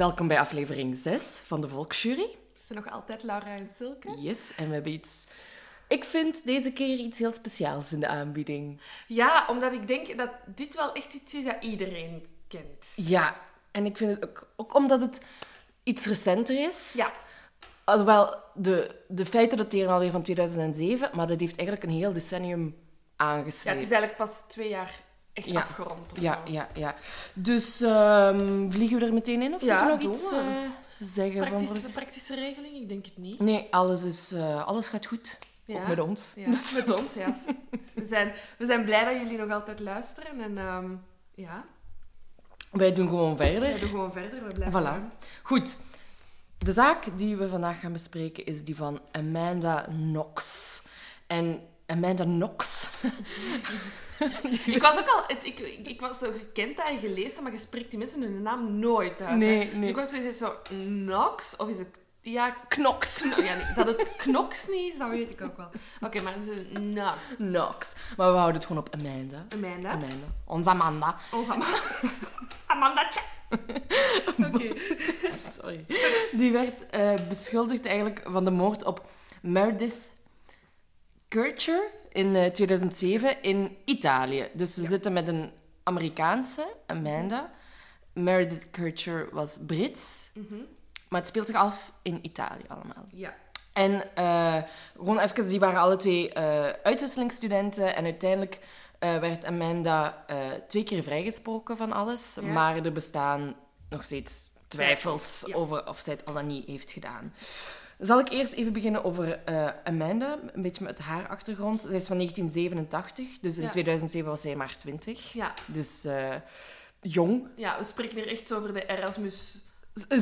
Welkom bij aflevering 6 van de Volksjury. We zijn nog altijd Laura en Silke. Yes, en we hebben iets... Ik vind deze keer iets heel speciaals in de aanbieding. Ja, omdat ik denk dat dit wel echt iets is dat iedereen kent. Ja, en ik vind het ook, ook omdat het iets recenter is. Ja. Alhoewel, de, de feiten dateren alweer van 2007, maar dat heeft eigenlijk een heel decennium Ja, aangesleept. het is eigenlijk pas twee jaar echt Ja. afgerond of Ja, zo. ja, ja. Dus ehm, vliegen we er meteen in of Ja, we nog iets eh, zeggen? Van Praktische, praktische regeling? Ik denk het niet. Nee, alles, is, eh, alles gaat goed. Ja. Ook met ons. Ja, met ons, ja. We zijn, we zijn blij dat jullie nog altijd luisteren. En ehm, ja, Wij doen gewoon verder. we doen gewoon verder. We blijven Voilà. aan. Goed. De zaak die we vandaag gaan bespreken is die van Amanda Knox. En Amanda Knox. Ik was ook al... Het, ik, ik, ik was zo gekend dat je gelezen, maar je spreekt die mensen hun naam nooit uit. Nee, hè. nee. Dus ik was zoiets zo... Knox? Of is het... Ja, Knox. Ja, nee, dat het Knox niet is, dat weet ik ook wel. Oké, maar het is Knox. Knox. Maar we houden het gewoon op Amanda. Amanda. Amanda. Onze Amanda. Onze Amanda. Amandatje. Oké. Sorry. Die werd eh, beschuldigd eigenlijk van de moord op Meredith Kircher in eh, 2007 in Italië. Dus we zitten met een Amerikaanse, Amanda. Meredith Kircher was Brits. Maar het speelt zich af in Italië allemaal. Ja. En eh, gewoon even, die waren alle twee eh uitwisselingsstudenten. En uiteindelijk eh, werd Amanda eh, twee keer vrijgesproken van alles. Ja. Maar er bestaan nog steeds twijfels Ja. over of zij het al dan niet heeft gedaan. Zal ik eerst even beginnen over eh, Amanda, een beetje met haar achtergrond. Zij is van 1987, dus in Ja. 2007 was zij maar 20. Ja. Dus eh, jong. ja, we spreken hier echt over de Erasmus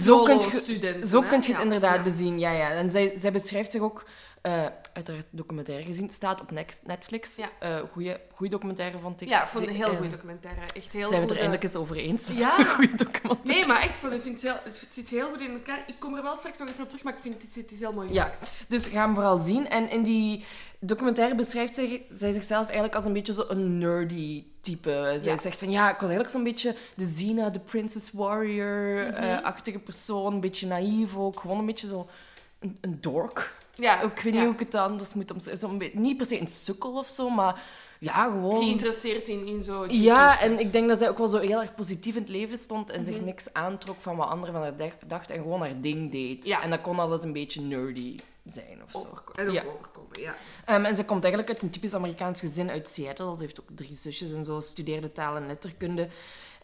Zo kun je, zo kun je het inderdaad ja. bezien, ja, ja. En zij, zij beschrijft zich ook, eh uiteraard documentaire gezien, staat op Netflix. Ja. Eh goeie, goeie documentaire, vond ik. Ja, ik vond een heel Eh, goede documentaire. Echt heel Zijn we het er eindelijk eens over eens? dat Ja. een goede documentaire Nee, maar echt, vond- ik vind het, heel, het zit heel goed in elkaar. Ik kom er wel straks nog even op terug, maar ik vind het, het is heel mooi Ja. gemaakt. Dus ga hem vooral zien. En in die documentaire beschrijft zij, zij zichzelf eigenlijk als een beetje zo een nerdy type. Zij Ja. zegt van ja, ik was eigenlijk zo'n beetje de Xena, de Princess Mhm. Warrior-achtige persoon. Een beetje naïef ook. Gewoon een beetje zo een, een dork. Ja, Ik weet niet hoe ik het anders moet omschrijven. Zo'n Niet per se een sukkel of zo, maar ja, gewoon... Geïnteresseerd in, in zo... Ja, en ik denk dat zij ook wel zo heel erg positief in het leven stond en Mhm. zich niks aantrok van wat anderen van haar dachten en gewoon haar ding deed. Ja. En dat kon alles een beetje nerdy zijn of zo. Overko- en Ja. overkomen, ja. Ehm, en ze komt eigenlijk uit een typisch Amerikaans gezin uit Seattle. Ze heeft ook drie zusjes en zo, studeerde taal en letterkunde.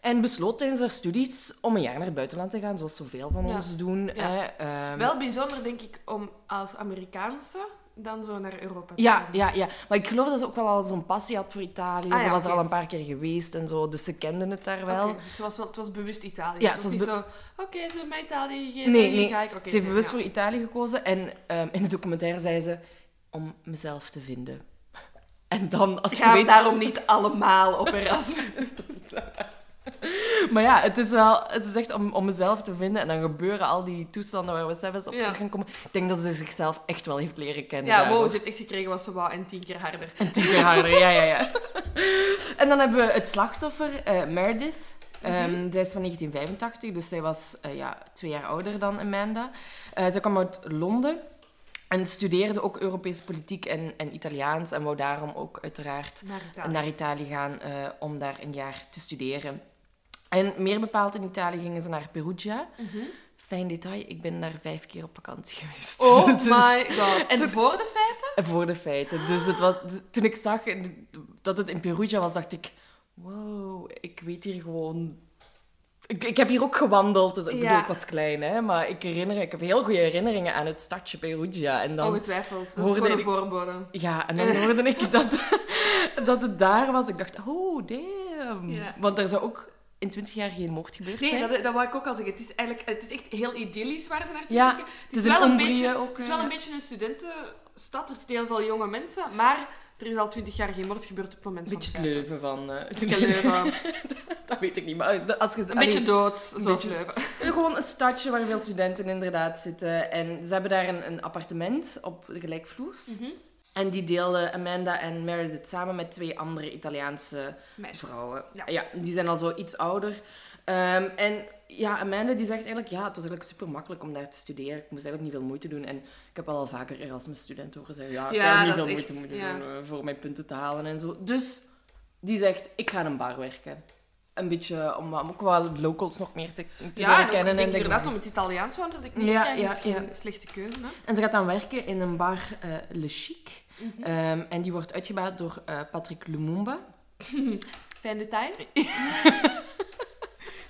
En besloot tijdens haar studies om een jaar naar het buitenland te gaan, zoals zoveel van Ja. ons doen. Ja. hè. Ehm, Wel bijzonder, denk ik, om als Amerikaanse dan zo naar Europa te Ja, gaan. ja, ja. Maar ik geloof dat ze ook wel al zo'n passie had voor Italië. Ah, ze ja, was er al een paar keer geweest en zo, dus ze kenden het daar wel. Oké, dus het was, wel, het was bewust Italië. Ja, het het was niet zo... Oké, ze hebben mij Italië gegeven, Nee, nee. ga ik. Ze heeft bewust voor Italië gekozen en ehm, in de documentaire zei ze om mezelf te vinden. En dan, als je weet... daarom niet allemaal op Erasmus. Maar ja, het is wel... Het is echt om, om mezelf te vinden en dan gebeuren al die toestanden waar we zelfs op Ja. terug gaan komen. Ik denk dat ze zichzelf echt wel heeft leren kennen. Ja, wow, ze heeft echt gekregen wat ze wou en tien keer harder. En tien keer harder, ja, ja, ja. En dan hebben we het slachtoffer, eh, Meredith Ehm, zij is van 1985, dus zij was eh, ja, twee jaar ouder dan Amanda. Uh, zij kwam uit Londen en studeerde ook Europese politiek en, en Italiaans. En wou daarom ook uiteraard Naar Italië. naar Italië gaan om daar een jaar te studeren. En meer bepaald in Italië gingen ze naar Perugia. Fijn detail, ik ben daar vijf keer op vakantie geweest. Oh Dus- my god. En voor de feiten? voor de feiten. Dus het was, toen ik zag dat het in Perugia was, dacht ik... Wow, ik weet hier gewoon... Ik, ik heb hier ook gewandeld. Dus, ik bedoel, ik was klein, hè. Maar ik, herinner, ik heb heel goede herinneringen aan het stadje Perugia. En dan... Ongetwijfeld. Dat is gewoon een ik- voorbode. Ja, en dan hoorde ik dat, dat het daar was. Ik dacht, oh, damn. Ja. Want er zou ook in twintig jaar geen moord gebeurd Nee, zijn. dat, dat wou ik ook al zeggen. Het is, eigenlijk, het is echt heel idyllisch waar ze naar Ja, kijken. Het het is, wel een beetje, ook, het is hè, wel ja. een beetje een studentenstad. Er zitten heel veel jonge mensen. Maar er is al twintig jaar geen moord gebeurd op het moment Beetje van de feiten. Leuven van... eh, beetje Leuven. dat weet ik niet, maar eh, als je... Een beetje dood, zoals beetje- Leuven. Gewoon een stadje waar veel studenten inderdaad zitten. En ze hebben daar een, een appartement op de gelijkvloers. Mhm. En die deelden Amanda en Meredith samen met twee andere Italiaanse Meisjes. vrouwen. Ja. Ja. die zijn al zo iets ouder. Ehm, en ja, Amanda die zegt eigenlijk, ja, het was eigenlijk super makkelijk om daar te studeren. Ik moest eigenlijk niet veel moeite doen. En ik heb al vaker Erasmus-studenten horen zeggen, ja, ik Ja, heb niet dat veel moeite echt- moeten ja. doen eh, voor mijn punten te halen en zo. Dus die zegt, ik ga in een bar werken. Een beetje om, om ook wel locals nog meer te, te Ja, leren kennen. en inderdaad om het Italiaans wandelen. Ik niet Ja, ja. slechte keuze. Hè? En ze gaat dan werken in een bar eh, Le Chic. Mhm. Ehm, en die wordt uitgebaat door eh, Patrick Lumumba. Fijn detail.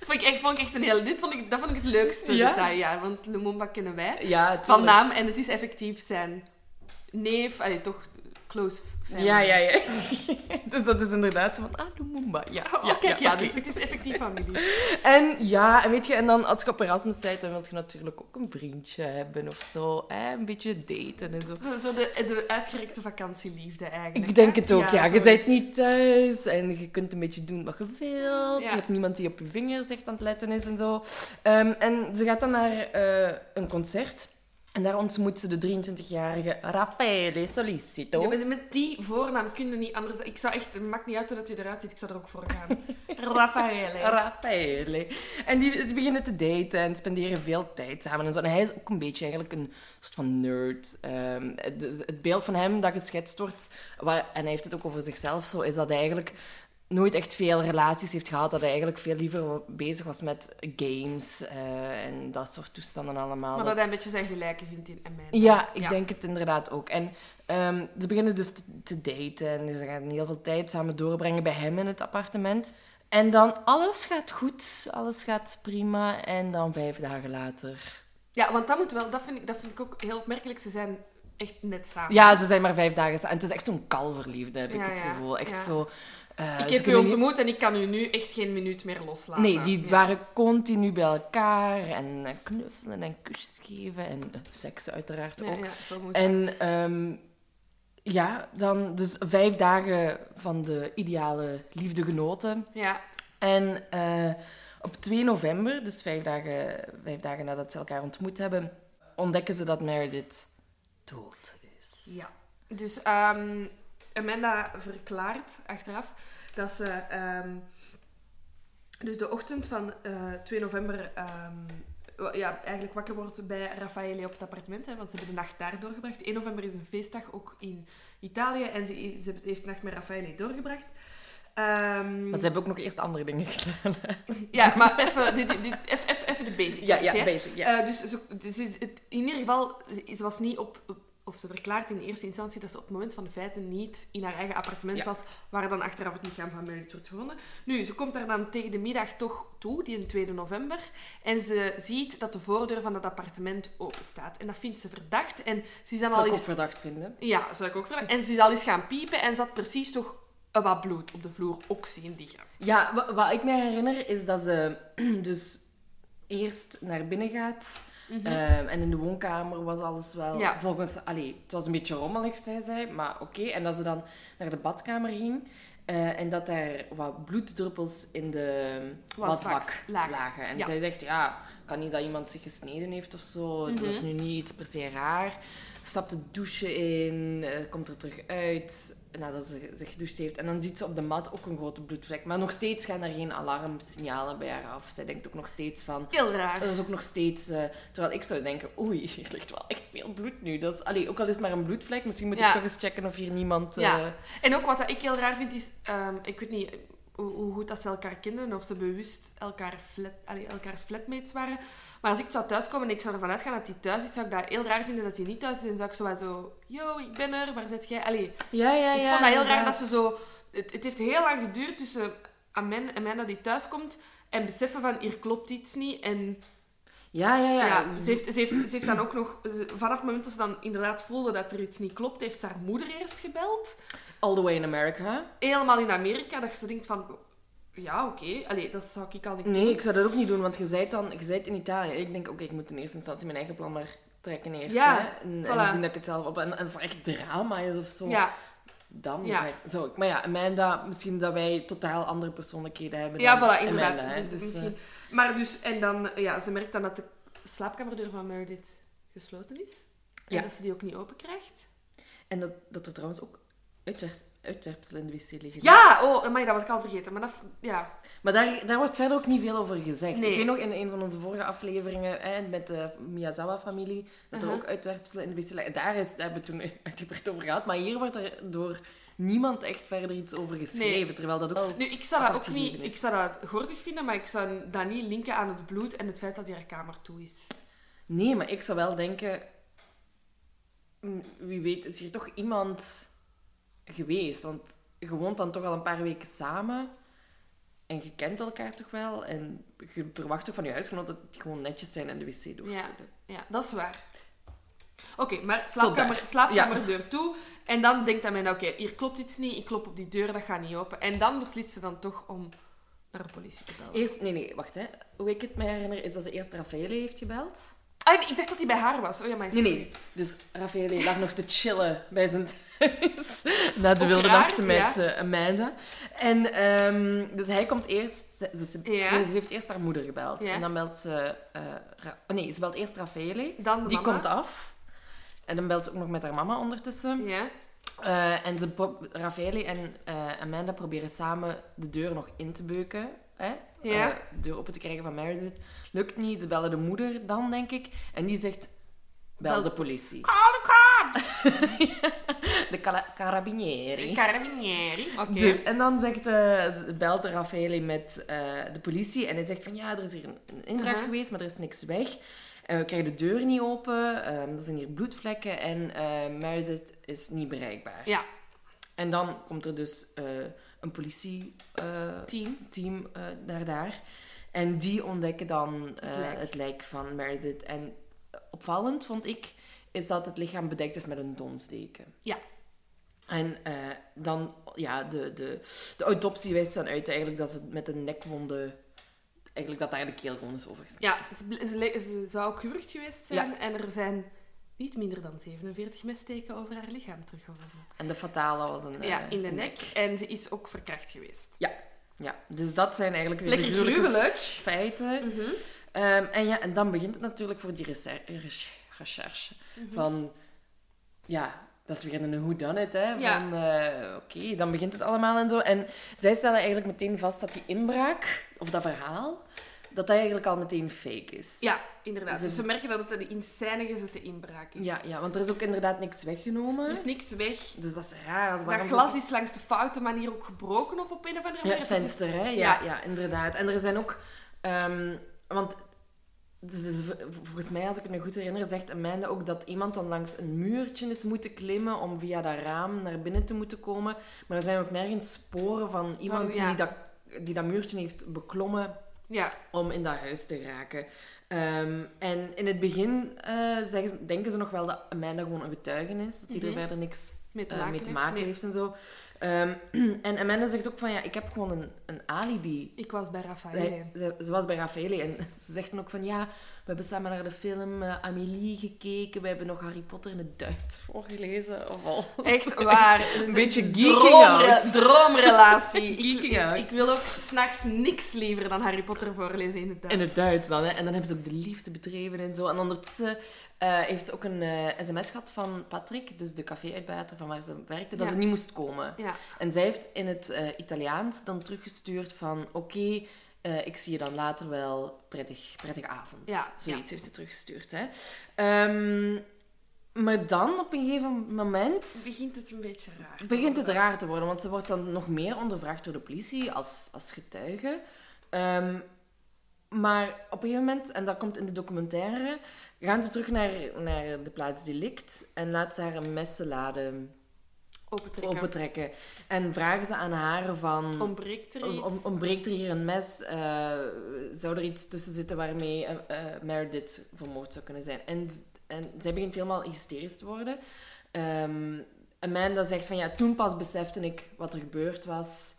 vond ik echt, vond ik echt een hele... Dit vond ik, dat vond ik het leukste Ja? detail, ja. Want Lumumba kennen wij. Ja, Van naam. En het is effectief zijn neef. Allee, toch close family. Ja, ja, ja. dus dat is inderdaad zo van, ah, Ja, Oh, kijk, ja, oké. dus het is effectief familie. En ja, en weet je, en dan als je op Erasmus bent, dan wil je natuurlijk ook een vriendje hebben of zo. Hè? Een beetje daten en zo. Zo- de, de uitgerekte vakantieliefde eigenlijk. Ik denk hè? het ook, ja. Je bent niet thuis en je kunt een beetje doen wat je wilt. Ja. Je hebt niemand die op je vingers echt aan het letten is en zo. Ehm, en ze gaat dan naar eh, een concert. En daar ontmoet ze de 23-jarige Raffaele Solicito. Ja, met, met die voornaam kun je niet anders... Ik zou echt... Het maakt niet uit hoe dat hij eruit ziet. Ik zou er ook voor gaan. Raffaele. Raffaele. En die, die beginnen te daten en spenderen veel tijd samen. En, zo. en hij is ook een beetje eigenlijk een soort van nerd. Ehm, het, het beeld van hem dat geschetst wordt, waar, en hij heeft het ook over zichzelf zo, is dat hij eigenlijk nooit echt veel relaties heeft gehad. Dat hij eigenlijk veel liever bezig was met games eh, en dat soort toestanden allemaal. Maar dat hij een beetje zijn gelijke vindt in Amanda. Ja, ik denk het inderdaad ook. En ehm, ze beginnen dus te, te daten en ze gaan heel veel tijd samen doorbrengen bij hem in het appartement. En dan alles gaat goed, alles gaat prima. En dan vijf dagen later. Ja, want dat moet wel... Dat vind ik, dat vind ik ook heel opmerkelijk. Ze zijn echt net samen. Ja, ze zijn maar vijf dagen samen. En het is echt zo'n kalverliefde, heb ik Ja, het gevoel. Echt ja. zo. Eh, Ik heb u niet- ontmoet en ik kan u nu echt geen minuut meer loslaten. Nee, die Ja. waren continu bij elkaar en eh, knuffelen en kusjes geven en eh, seks uiteraard Ja, ook. ja, zo moet. En ehm, ja, dan dus vijf dagen van de ideale liefde genoten. Ja, En op 2 november, dus vijf dagen, vijf dagen nadat ze elkaar ontmoet hebben, ontdekken ze dat Meredith dood is. ja. Dus ehm, Amanda verklaart achteraf dat ze... ehm, dus de ochtend van eh 2 november... ehm, ja, eigenlijk wakker wordt bij Raffaele op het appartement, hè, want ze hebben de nacht daar doorgebracht. 1 november is een feestdag, ook in Italië. En ze, ze heeft de nacht met Raffaele doorgebracht. Ehm, Want ze hebben ook nog eerst andere dingen gedaan. Ja, maar even, dit, dit, dit- even, de basics. Ja, ja, basic, ja. Dus dus het, in ieder geval, ze, ze was niet op, op- Of ze verklaart in eerste instantie dat ze op het moment van de feiten niet in haar eigen appartement Ja. was, waar dan achteraf het lichaam van Meredith wordt gevonden. Nu, ze komt daar dan tegen de middag toch toe, die 2 november, en ze ziet dat de voordeur van dat appartement open staat. En dat vindt ze verdacht. En ze is dan Zou al ik ook eens... verdacht vinden. Ja, zou ik ook verdacht. En ze is al eens gaan piepen en had precies toch een wat bloed op de vloer ook zien liggen. Ja, wa- wat ik me herinner is dat ze dus eerst naar binnen gaat. Ehm, en in de woonkamer was alles wel Mhm. Ja. volgens... Allee, het was een beetje rommelig, zei zij, maar oké. En dat ze dan naar de badkamer ging. eh, en dat daar wat bloeddruppels in de Wasbak lagen. lagen. En Ja. zij zegt, ja, kan niet dat iemand zich gesneden heeft of zo. Dat is Mhm. nu niet iets per se raar. Stapt de douche in, eh, komt er terug uit. Nadat ze zich gedoucht heeft. En dan ziet ze op de mat ook een grote bloedvlek. Maar nog steeds gaan er geen alarmsignalen bij haar af. Zij denkt ook nog steeds van... Heel raar. Dat is ook nog steeds... eh, terwijl ik zou denken, oei, hier ligt wel echt veel bloed nu. Dat is, allee, ook al is het maar een bloedvlek, misschien moet Ja. ik toch eens checken of hier niemand... eh, Ja. En ook wat ik heel raar vind is, ehm, ik weet niet hoe, hoe goed dat ze elkaar kenden of ze bewust elkaar flat, allee, elkaars flatmates waren. Maar als ik zou thuiskomen en ik zou ervan uitgaan dat hij thuis is, zou ik dat heel raar vinden dat hij niet thuis is. En zou ik zo wat zo, yo, ik ben er, waar zit jij? Allee, Ja, ja, ja. ik vond dat heel raar dat ze zo... Het, het heeft heel lang geduurd tussen Amen en Amanda die thuiskomt en beseffen van, hier klopt iets niet. En Ja, ja, ja. ja, ze, heeft, ze, heeft, ze heeft dan ook nog... Vanaf het moment dat ze dan inderdaad voelde dat er iets niet klopt, heeft ze haar moeder eerst gebeld. All the way in America. helemaal in Amerika, dat je zo denkt van... Ja, oké. Allee, dat zou ik al niet Nee, doen. ik zou dat ook niet doen, want je bent dan je bent in Italië. Ik denk, oké, ik moet in eerste instantie mijn eigen plan maar trekken eerst. Ja, hè. En, voilà. en zien dat ik het zelf op... En, en als er echt drama is of zo, Ja, dan Ja. zou ik... Maar ja, Amanda, misschien dat wij totaal andere persoonlijkheden hebben ja dan voilà, inderdaad. Amanda, dus Dus, eh, misschien... Maar dus, en dan, ja, ze merkt dan dat de slaapkamerdeur van Meredith gesloten is. En Ja. dat ze die ook niet open krijgt. En dat, dat er trouwens ook uitwerps, uitwerpselen in de wc liggen. Ja, oh, maar dat was ik al vergeten. Maar dat, ja. Maar daar, daar wordt verder ook niet veel over gezegd. Nee. Ik weet nog in een van onze vorige afleveringen hè, met de Miyazawa-familie, dat er Uh-huh. ook uitwerpselen in de wc liggen. Daar, is, daar hebben we toen uitgebreid over gehad. Maar hier wordt er door niemand echt verder iets over geschreven. Terwijl dat ook... Nu, ik zou dat ook niet... is. Ik zou dat gordig vinden, maar ik zou dat niet linken aan het bloed en het feit dat die haar kamer toe is. Nee, maar ik zou wel denken... mm, Wie weet is hier toch iemand geweest. Want je woont dan toch al een paar weken samen. En je kent elkaar toch wel. En je verwacht toch van je huisgenoot dat het gewoon netjes zijn en de wc doorspelen. Ja, dat is waar. Oké, maar slaapkamer, slaapkamerdeur toe. En dan denkt hij mij, oké, hier klopt iets niet. Ik klop op die deur, dat gaat niet open. En dan beslist ze dan toch om naar de politie te bellen. Eerst, nee, nee, wacht. Hè. Hoe ik het me herinner, is dat ze eerst Raffaele heeft gebeld. Ah, ik dacht dat hij bij haar was. Oh ja, maar Nee, sorry. nee. Dus Raffaele lag nog te chillen bij zijn thuis. Na de Ook wilde raar, nacht met ja. eh, Amanda. En dus dus hij komt eerst... Ze, ze, ze- Ja. ze heeft eerst haar moeder gebeld. Ja. En dan belt ze... eh, Ra- oh, nee, ze belt eerst Raffaele. Dan de Die mama. komt af. En dan belt ze ook nog met haar mama ondertussen. Ja. Eh, en ze pro- Raffaele en eh, Amanda proberen samen de deur nog in te beuken. Hè? Ja. Eh, de deur open te krijgen van Meredith. Lukt niet. Ze bellen de moeder dan, denk ik. En die zegt... Bel de politie. Call the cops! De carabinieri. Carabinieri. Oké. Dus, en dan zegt, eh, belt de Raffaele met eh, de politie. En hij zegt van, ja, er is hier een, inbraak Uh-huh. geweest, maar er is niks weg. En we krijgen de deur niet open. ehm, er zijn hier bloedvlekken. En Meredith is niet bereikbaar. Ja. En dan komt er dus een politieteam Team. team, eh, naar daar. En die ontdekken dan eh, Het lijk. het lijk van Meredith. En opvallend, vond ik, is dat het lichaam bedekt is met een donsdeken. Ja. En eh, dan, ja, de, de, de autopsie wijst dan uit eigenlijk dat ze met een nekwonde... Eigenlijk dat daar de keelwond is overgesneden. Ja, ze, ze zou ook gewurgd geweest zijn. En er zijn niet minder dan 47 messteken over haar lichaam teruggevonden. En de fatale was een... ja, eh, in de nek. En ze is ook verkracht geweest. Ja, dus dat zijn eigenlijk weer Lekker de gruwelijke gruwelijk. feiten. Ehm, en ja, en dan begint het natuurlijk voor die recherche. Mhm. Van, ja, dat is weer een who done it, hè. Ja. Van, eh, oké, dan begint het allemaal en zo. En zij stellen eigenlijk meteen vast dat die inbraak, of dat verhaal, dat dat eigenlijk al meteen fake is. Ja, inderdaad. Ze- Dus we merken dat het een in scène gezette inbraak is. Ja, ja, want er is ook inderdaad niks weggenomen. Er is niks weg. Dus dat is raar. Als Dat glas is langs de foute manier ook gebroken of op een of andere Ja, manier. het Het is- venster, hè? Ja, Ja. ja. inderdaad. En er zijn ook... ehm, want dus, dus volgens mij, als ik het me goed herinner, zegt Amanda ook dat iemand dan langs een muurtje is moeten klimmen om via dat raam naar binnen te moeten komen. Maar er zijn ook nergens sporen van iemand ja. die, dat, die dat muurtje heeft beklommen Ja, om in dat huis te geraken. Ehm, en in het begin eh, zeggen denken ze nog wel dat Amanda gewoon een getuige is. Dat die Mhm. er verder niks mee te eh, maken mee te heeft. maken Nee. heeft en zo. Ehm, en Amanda zegt ook van, ja, ik heb gewoon een, een alibi. Ik was bij Raffaele. Hij- ze, ze was bij Raffaele en ze zegt dan ook van, ja, hebben samen naar de film eh, Amélie gekeken, we hebben nog Harry Potter in het Duits voorgelezen. Of al. Echt waar. Een beetje een geeking droomre- out. Droomrelatie. Geeking ik, out. ik wil ook s'nachts niks liever dan Harry Potter voorlezen in het Duits. In het Duits dan, hè. En dan hebben ze ook de liefde bedreven en zo. En ondertussen eh, heeft ze ook een eh, sms gehad van Patrick, dus de café-uitbater van waar ze werkte, dat Ja. ze niet moest komen. Ja. En zij heeft in het eh, Italiaans dan teruggestuurd van... Oké, eh, ik zie je dan later wel. Prettig, prettige avond. Ja, Zoiets heeft ze teruggestuurd. Hè. Ehm, maar dan, op een gegeven moment... Begint het een beetje raar. te begint het raar te worden, want ze wordt dan nog meer ondervraagd door de politie als, als getuige. Ehm, maar op een gegeven moment, en dat komt in de documentaire, gaan ze terug naar, naar de plaats delict en laat ze haar een messenlade Opentrekken. opentrekken. En vragen ze aan haar van... Ontbreekt er iets? om, ontbreekt er hier een mes? Eh, zou er iets tussen zitten waarmee eh, Meredith vermoord zou kunnen zijn? En, en zij begint helemaal hysterisch te worden. Ehm, Amanda zegt van ja, toen pas besefte ik wat er gebeurd was.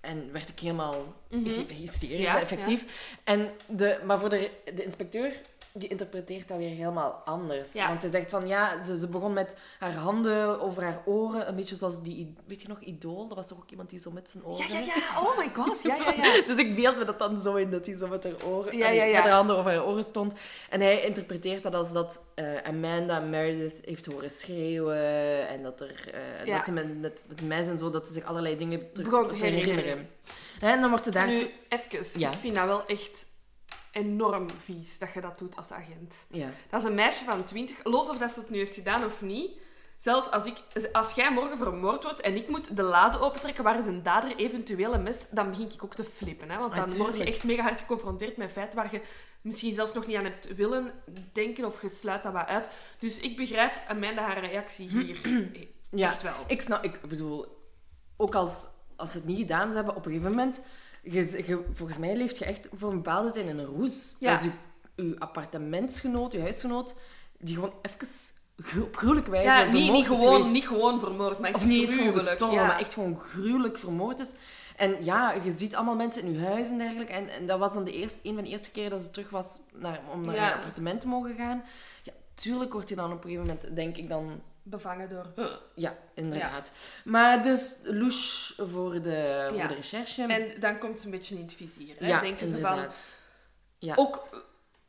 En werd ik helemaal Mhm. hy- hysterisch, Ja, effectief. En de, maar voor de, de inspecteur, die interpreteert dat weer helemaal anders. Ja. Want ze zegt van ja, ze, ze begon met haar handen over haar oren. Een beetje zoals die, weet je nog, Idool? Dat was toch ook iemand die zo met zijn oren... Ja, ja, ja. Oh my god. Ja, ja, ja. Dus ik beeld me dat dan zo in, dat hij zo met haar, oren, Ja, met haar handen over haar oren stond. En hij interpreteert dat als dat eh, Amanda Meredith heeft horen schreeuwen en dat, er, eh, dat ze met, met het mes en zo, dat ze zich allerlei dingen Begon te herinneren. En dan wordt ze daar... Nu, even. Ik vind dat wel echt enorm vies dat je dat doet als agent. Ja. Dat is een meisje van 20, los of dat ze het nu heeft gedaan of niet. Zelfs als, ik, als jij morgen vermoord wordt en ik moet de lade opentrekken waar is een dader eventueel een mes, dan begin ik ook te flippen. Hè? Want dan Ah, word je echt mega hard geconfronteerd met feiten waar je misschien zelfs nog niet aan hebt willen denken of je sluit dat wat uit. Dus ik begrijp Amanda haar reactie hier Ja. echt wel. Ik snap, ik bedoel, ook als, als ze het niet gedaan zou hebben, op een gegeven moment, je, je- volgens mij leeft je echt voor een bepaalde tijd in een roes. Ja. Dat is je, je appartementsgenoot, je huisgenoot, die gewoon even op gruwelijke wijze Ja, niet, vermoord niet, is gewoon, niet gewoon vermoord, maar echt Of niet gewoon gestorven, ja. maar echt gewoon gruwelijk vermoord is. En ja, je ziet allemaal mensen in je huis en dergelijke. En, en dat was dan de eerste, een van de eerste keren dat ze terug was naar, om naar Ja. appartement te mogen gaan. Ja, tuurlijk word je dan op een gegeven moment, denk ik dan... Bevangen door... Ja, inderdaad. Maar dus louche voor de, Ja. voor de recherche. En dan komt ze een beetje in het vizier. Hè? ja, Denken ze van... inderdaad. Ja. Ook,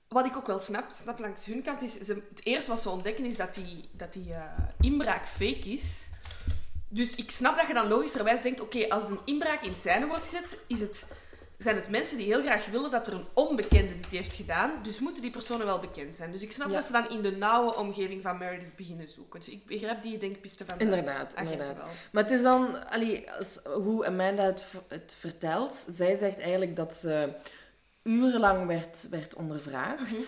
wat ik ook wel snap, snap langs hun kant, is ze, het eerste wat ze ontdekken is dat die, dat die eh, inbraak fake is. Dus ik snap dat je dan logischerwijs denkt, oké, als een inbraak in scène wordt gezet, is het, zijn het mensen die heel graag willen dat er een onbekende dit heeft gedaan. Dus moeten die personen wel bekend zijn. Dus ik snap Ja. dat ze dan in de nauwe omgeving van Meredith beginnen zoeken. Dus ik begrijp die denkpiste van de Inderdaad, inderdaad. wel. Maar het is dan, allee, als, hoe Amanda het, het vertelt, zij zegt eigenlijk dat ze urenlang werd, werd ondervraagd. Mhm.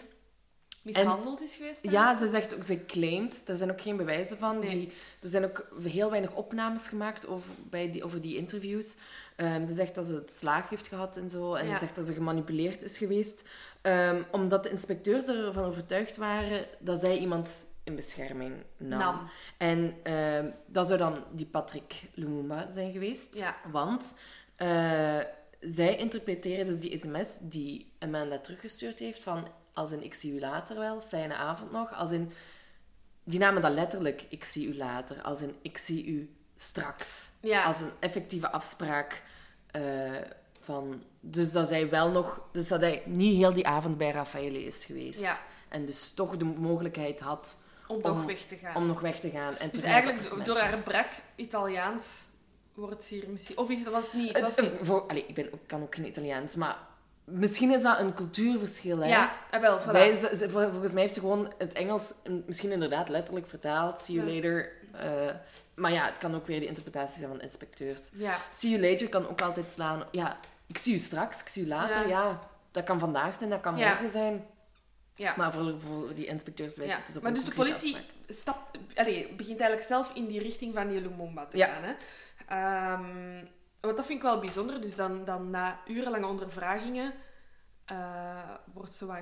Mishandeld is geweest? Ja, ze zegt ook, ze claimt, er zijn ook geen bewijzen van. Nee. Die, er zijn ook heel weinig opnames gemaakt over, bij die, over die interviews. Ehm, ze zegt dat ze het slaag heeft gehad en zo. En Ja. ze zegt dat ze gemanipuleerd is geweest. Ehm, omdat de inspecteurs ervan overtuigd waren dat zij iemand in bescherming nam. Nam. En ehm, dat zou dan die Patrick Lumumba zijn geweest. Ja. Want eh, zij interpreteren dus die sms die Amanda teruggestuurd heeft van als in ik zie u later wel, fijne avond nog. Als in, die namen dat letterlijk ik zie u later. Als in ik zie u straks. Ja. Als een effectieve afspraak eh, van... Dus dat zij wel nog... Dus dat hij niet heel die avond bij Raffaele is geweest. Ja. En dus toch de mogelijkheid had Om om- weg te gaan. om nog weg te gaan. En Dus eigenlijk door haar brak Italiaans wordt ze hier misschien... Of is het, was het niet? Het was voor, allee, ik ben, kan ook geen Italiaans, maar misschien is dat een cultuurverschil. Hè? Ja, eh, wel, voilà. Wij, ze- ze- vol- volgens mij heeft ze gewoon het Engels misschien inderdaad letterlijk vertaald. See you Ja. later. eh, maar ja, het kan ook weer de interpretatie zijn van inspecteurs. Ja. See you later kan ook altijd slaan. Ja, ik zie u straks, ik zie u later. Ja. Ja, dat kan vandaag zijn, dat kan morgen zijn. Ja. Maar voor, voor die inspecteurs wijst het dus op Maar dus de politie stapt, allee, begint eigenlijk zelf in die richting van die Lumumba te gaan. Hè. Ehm, want dat vind ik wel bijzonder. Dus dan, dan na urenlange ondervragingen eh, wordt ze wat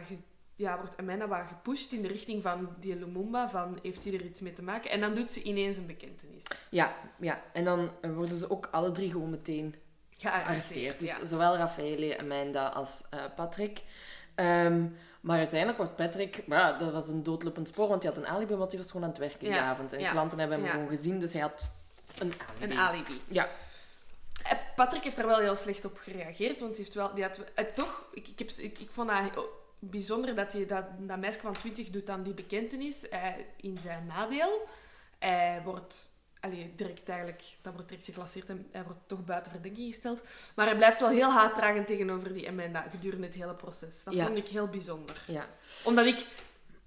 ja, wordt Amanda wat gepusht in de richting van die Lumumba, van heeft hij er iets mee te maken? En dan doet ze ineens een bekentenis. Ja, ja. En dan worden ze ook alle drie gewoon meteen Gearresteerd. Dus ja. zowel Raffaele, Amanda als eh, Patrick. Ehm, maar uiteindelijk wordt Patrick... Ja, dat was een doodlopend spoor, want hij had een alibi, want hij was gewoon aan het werk in de Ja, avond. En klanten hebben hem gewoon gezien, dus hij had een alibi. Een alibi. Ja, Patrick heeft daar wel heel slecht op gereageerd, want hij heeft wel, die had, eh, toch, ik, ik, heb, ik, ik vond dat bijzonder dat hij dat, dat meisje van 20 doet dan die bekentenis eh, in zijn nadeel. Hij wordt, allee, direct eigenlijk, dat wordt direct geclasseerd en hij wordt toch buiten verdenking gesteld. Maar hij blijft wel heel haatdragend tegenover die Amanda gedurende het hele proces. Dat Ja. vond ik heel bijzonder. ja. Omdat ik,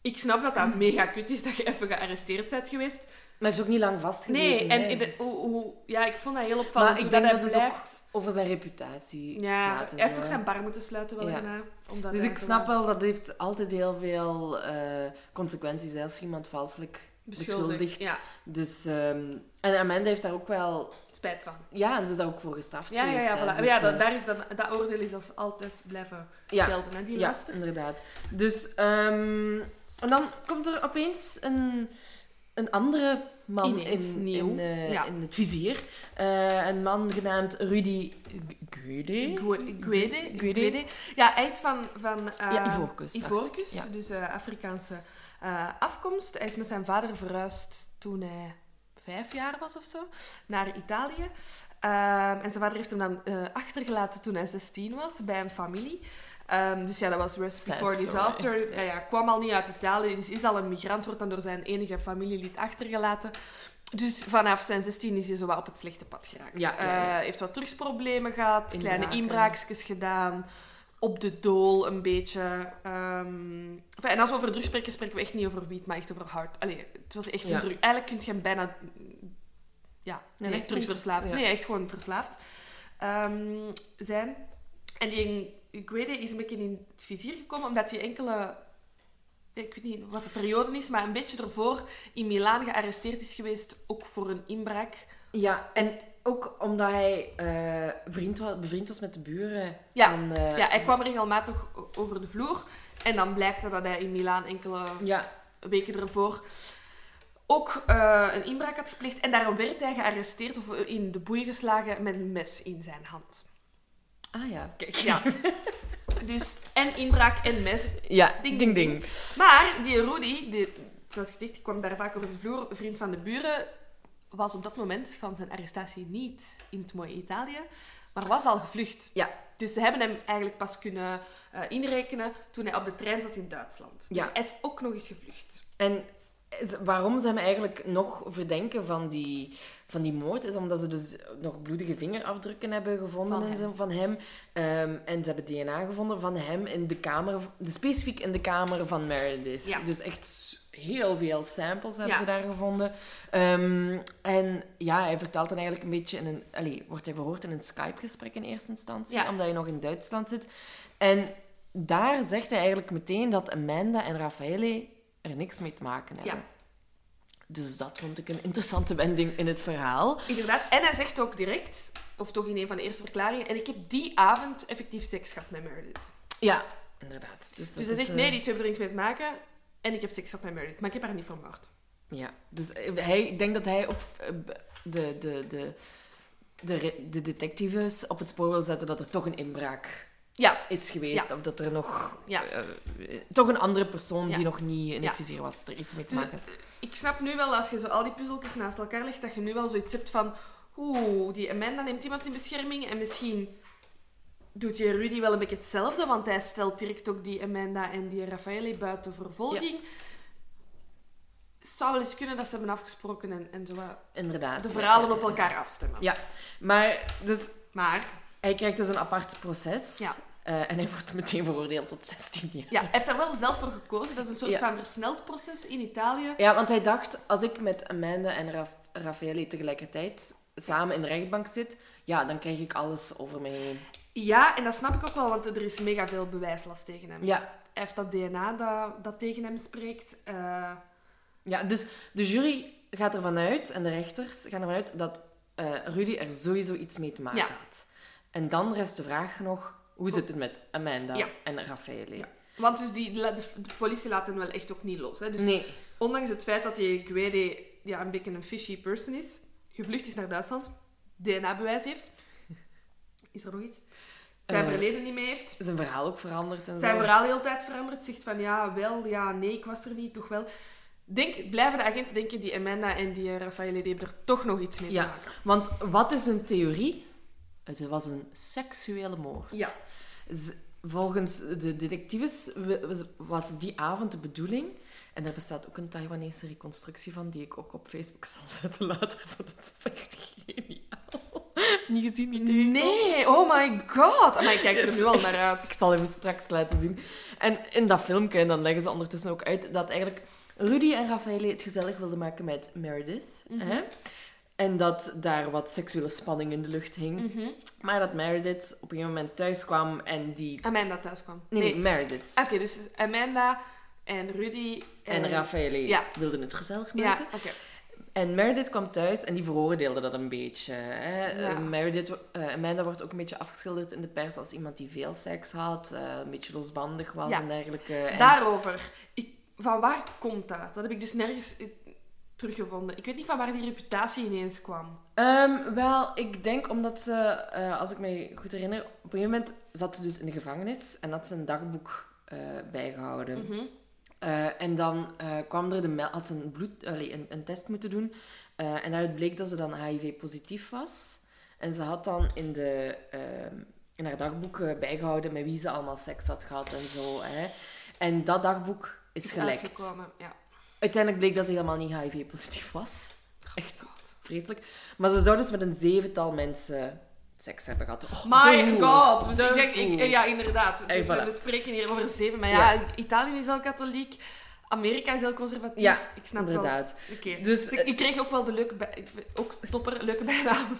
ik snap dat dat mega kut is dat je even gearresteerd bent geweest. Maar hij heeft ook niet lang vastgezeten. Nee, en de, dus- hoe, hoe, ja, ik vond dat heel opvallend. Maar ik denk dat het ook over zijn reputatie Ja, gaat hij heeft ook hè. zijn bar moeten sluiten wel Ja. daarna. Omdat Dus ik snap wel, dat heeft altijd heel veel eh, consequenties hè, als iemand valselijk beschuldigt. Ja, Dus, ehm, en Amanda heeft daar ook wel... spijt van. Ja, en ze is daar ook voor gestraft Ja, ja, geweest. ja, hè. voilà. Dus, ja eh, dat, daar is dan, dat oordeel is als altijd blijven ja, gelden, hè, die ja, inderdaad. Dus, ehm, en dan komt er opeens een, een andere man Ineens, in, nieuw. in, eh, Ja. in het vizier. Eh, een man genaamd Rudy Guede. Gue- Guede. Guede. Ja, hij is van... van Ja, Ivoorkust. Ivoorkust, Ja. dus Afrikaanse afkomst. Hij is met zijn vader verhuisd toen hij vijf jaar was of zo, naar Italië. Ehm, en zijn vader heeft hem dan achtergelaten toen hij 16 was, bij een familie. Ehm, dus ja, dat was Recipe for. Disaster. Ja, ja, kwam al niet uit Italië, dus is al een migrant, wordt dan door zijn enige familielid achtergelaten. Dus vanaf zijn 16 is hij zo wat op het slechte pad geraakt. Ja. Eh, heeft wat drugsproblemen gehad, kleine inbraakjes gedaan, op de dool een beetje. Ehm, enfin, en als we over drugs spreken, spreken we echt niet over wiet, maar echt over hard. Allee, het was echt een drug. Eigenlijk kun je hem bijna... Ja, Nee, drugsverslaafd. Nee, echt gewoon verslaafd ehm, zijn. En die Guede is een beetje in het vizier gekomen, omdat hij enkele... Ik weet niet wat de periode is, maar een beetje ervoor in Milaan gearresteerd is geweest, ook voor een inbraak. Ja, en ook omdat hij eh, vriend was, bevriend was met de buren. Ja, van, eh, Ja, hij kwam regelmatig over de vloer. En dan blijkt dat hij in Milaan enkele Ja, weken ervoor ook eh, een inbraak had gepleegd. En daarom werd hij gearresteerd of in de boei geslagen met een mes in zijn hand. Ah ja, kijk. Ja. Dus en inbraak en mes. Ja, Ding, ding ding. Maar die Rudy, die, zoals gezegd, die kwam daar vaak over de vloer, vriend van de buren, was op dat moment van zijn arrestatie niet in het mooie Italië, maar was al gevlucht. Ja. Dus ze hebben hem eigenlijk pas kunnen eh, inrekenen toen hij op de trein zat in Duitsland. Dus Ja. hij is ook nog eens gevlucht. En waarom ze hem eigenlijk nog verdenken van die, van die moord, is omdat ze dus nog bloedige vingerafdrukken hebben gevonden Van en hem. van hem. Ehm, en ze hebben DNA gevonden van hem in de kamer, de, specifiek in de kamer van Meredith. Ja. Dus echt heel veel samples hebben Ja. ze daar gevonden. Ehm, en ja, hij vertelt dan eigenlijk een beetje in een... Allee, wordt hij verhoord in een Skype-gesprek in eerste instantie, Ja. omdat hij nog in Duitsland zit. En daar zegt hij eigenlijk meteen dat Amanda en Raffaele er niks mee te maken hebben. Ja. Dus dat vond ik een interessante wending in het verhaal. Inderdaad. En hij zegt ook direct, of toch in een van de eerste verklaringen, en ik heb die avond effectief seks gehad met Meredith. Ja, inderdaad. Dus, Dus hij zegt, eh, nee, die twee hebben er niks mee te maken. En ik heb seks gehad met Meredith, maar ik heb haar niet vermoord. Ja, dus eh, hij, ik denk dat hij ook eh, de, de, de, de, de detectives op het spoor wil zetten dat er toch een inbraak Ja, is geweest. Of dat er nog... Ja. eh, toch een andere persoon die nog niet in het vizier was, er iets mee te Dus, maken had. ik snap nu wel, als je zo al die puzzeltjes naast elkaar legt, dat je nu wel zoiets hebt van... Oeh, die Amanda neemt iemand in bescherming en misschien doet die Rudy wel een beetje hetzelfde, want hij stelt direct ook die Amanda en die Raffaele buiten vervolging. Het zou wel eens kunnen dat ze hebben afgesproken en, en zo Inderdaad. de verhalen op elkaar afstemmen. Ja, maar dus Maar hij krijgt dus een apart proces. Ja. eh, en hij wordt meteen veroordeeld tot 16 jaar. ja, hij heeft daar wel zelf voor gekozen. Dat is een soort Ja. van versneld proces in Italië. Ja, want hij dacht, als ik met Amanda en Raf Raffaele tegelijkertijd samen in de rechtbank zit, ja, dan krijg ik alles over mij heen. Ja, en dat snap ik ook wel, want er is mega veel bewijslast tegen hem. Ja, Hij heeft dat DNA dat, dat tegen hem spreekt. Eh, ja dus de jury gaat ervan uit, en de rechters gaan ervan uit, dat eh, Rudy er sowieso iets mee te maken Ja. had. En dan rest de vraag nog, hoe zit het met Amanda Ja. en Raffaele? Ja. Want dus die, de, de politie laat hem wel echt ook niet los. Hè? Dus Nee. ondanks het feit dat die Guede ja, een beetje een fishy person is, gevlucht is naar Duitsland, DNA-bewijs heeft. Is er nog iets? Zijn Eh, verleden niet mee heeft. Zijn verhaal ook veranderd en Zijn zo. verhaal heel tijd veranderd. Zegt van ja, wel, ja, nee, ik was er niet, toch wel. Denk, blijven de agenten denken die Amanda en die Raffaele, die hebben er toch nog iets mee Ja. te maken. Want wat is hun theorie? Het was een seksuele moord. Ja. Volgens de detectives was- die avond de bedoeling. En daar bestaat ook een Taiwanese reconstructie van, die ik ook op Facebook zal zetten later. Want dat is echt geniaal. Niet gezien, niet tegengekomen? Nee, oh my god. Maar ik kijk er nu al naar uit. Ik zal hem straks laten zien. En in dat filmpje, en dan leggen ze ondertussen ook uit, dat eigenlijk Rudy en Raffaele het gezellig wilden maken met Meredith. Mhm. hè? En dat daar wat seksuele spanning in de lucht hing. Mhm. Maar dat Meredith op een gegeven moment thuis kwam en die... Amanda thuis kwam. Nee, nee, Meredith. Oké, dus Amanda en Rudy En Raffaele ja. wilden het gezellig Ja, maken. oké. En Meredith kwam thuis en die veroordeelde dat een beetje. Hè. Ja. Eh, Meredith, eh, Amanda wordt ook een beetje afgeschilderd in de pers als iemand die veel seks had, eh, een beetje losbandig was Ja. en dergelijke. En- Daarover. Ik, van waar komt dat? Dat heb ik dus nergens teruggevonden. Ik weet niet van waar die reputatie ineens kwam. Ehm, wel, ik denk omdat ze, eh, als ik me goed herinner, op een gegeven moment zat ze dus in de gevangenis en had ze een dagboek eh, bijgehouden. Mhm. Eh, en dan kwam er de had ze een, bloed, allee, een, een test moeten doen. En daaruit bleek dat ze dan HIV-positief was. En ze had dan in, de, ehm, in haar dagboek eh, bijgehouden met wie ze allemaal seks had gehad en zo. Hè. En dat dagboek is, Is gelekt. ja. Uiteindelijk bleek dat ze helemaal niet HIV-positief was. Echt vreselijk. Maar ze zou dus met een zevental mensen seks hebben gehad. Oh, My god! Dus ik denk, ik, ja, inderdaad. Dus voilà. we spreken hier over zeven. Maar ja, Ja. Italië is heel katholiek. Amerika is heel conservatief. Ja, ik snap wel. Inderdaad. Oké. Dus, Dus ik, ik kreeg ook wel de leuke... Ook topper, leuke bijnaam.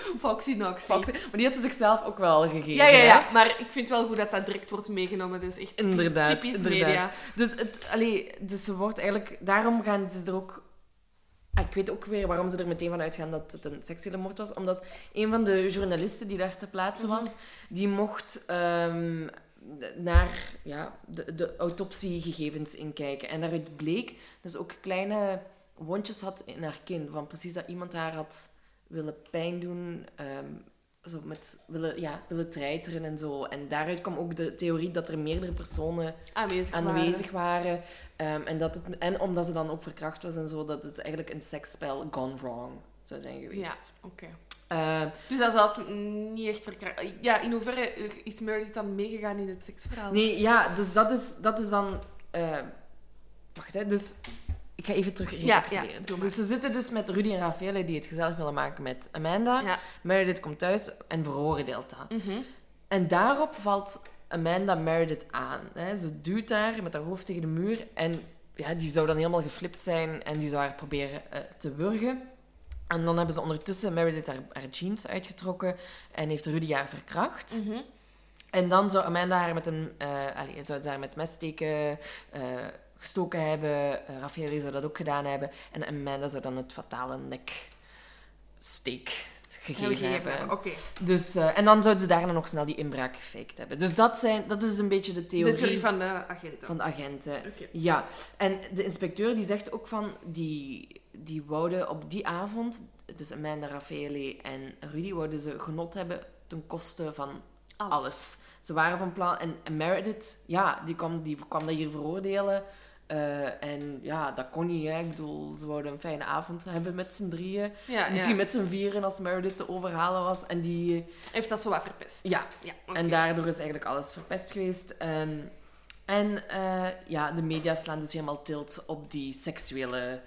Foxy Noxy. Foxy. Maar die had ze zichzelf ook wel gegeven. Ja, ja, hè? ja. Maar ik vind wel goed dat dat direct wordt meegenomen. Dat is echt Inderdaad, typisch inderdaad. media. Dus, het, allee, dus ze wordt eigenlijk... Daarom gaan ze er ook... Ah, Ik weet ook weer waarom ze er meteen van uitgaan dat het een seksuele moord was. Omdat een van de journalisten die daar ter plaatse was, Mhm. die mocht ehm, naar ja, de, de autopsiegegevens inkijken. En daaruit bleek dat ze ook kleine wondjes had in haar kin. Van precies dat iemand haar had willen pijn doen... ehm, zo met willen, ja, willen treiteren en zo. En daaruit kwam ook de theorie dat er meerdere personen Aanwezig, aanwezig waren. Ehm, en, dat het, en omdat ze dan ook verkracht was en zo, dat het eigenlijk een seksspel gone wrong zou zijn Ja, geweest. oké. Ehm, Dus dat zal niet echt verkrachten. Ja, in hoeverre is Meredith dan meegegaan in het seksverhaal? nee, ja, dus dat is, dat is dan... eh, wacht, hè. Dus ik ga even terug recapituleren. ja, dus we zitten dus met Rudy en Raffaele die het gezellig willen maken met Amanda. Ja. Meredith komt thuis en veroordeelt dat. Mhm. En daarop valt Amanda Meredith aan. Hè. Ze duwt haar met haar hoofd tegen de muur. En ja, die zou dan helemaal geflipt zijn en die zou haar proberen eh, te wurgen. En dan hebben ze ondertussen Meredith haar, haar jeans uitgetrokken en heeft Rudy haar verkracht. Mhm. En dan zou Amanda haar met een, eh allee, zou ze haar met messteken eh, gestoken hebben. Uh, Raffaele zou dat ook gedaan hebben. En Amanda zou dan het fatale neksteek gegeven, Gegeven hebben. Dus, eh, en dan zouden ze daarna nog snel die inbraak gefaked hebben. Dus dat, zijn, dat is een beetje de theorie, De theorie van de agenten. van de agenten. Ja, en de inspecteur die zegt ook van, die, die wouden op die avond, dus Amanda, Raffaele en Rudy, wouden ze genot hebben ten koste van alles. Ze waren van plan, en, en Meredith, ja, die kwam, die kwam dat hier veroordelen. Eh, en ja, dat kon niet, hè. Ik bedoel, ze wouden een fijne avond hebben met z'n drieën. Ja, Misschien ja. met z'n vieren als Meredith te overhalen was. En die... Heeft dat zo wat verpest? Ja. ja. En daardoor is eigenlijk alles verpest geweest. Ehm, en eh, ja, de media slaan dus helemaal tilt op die seksuele,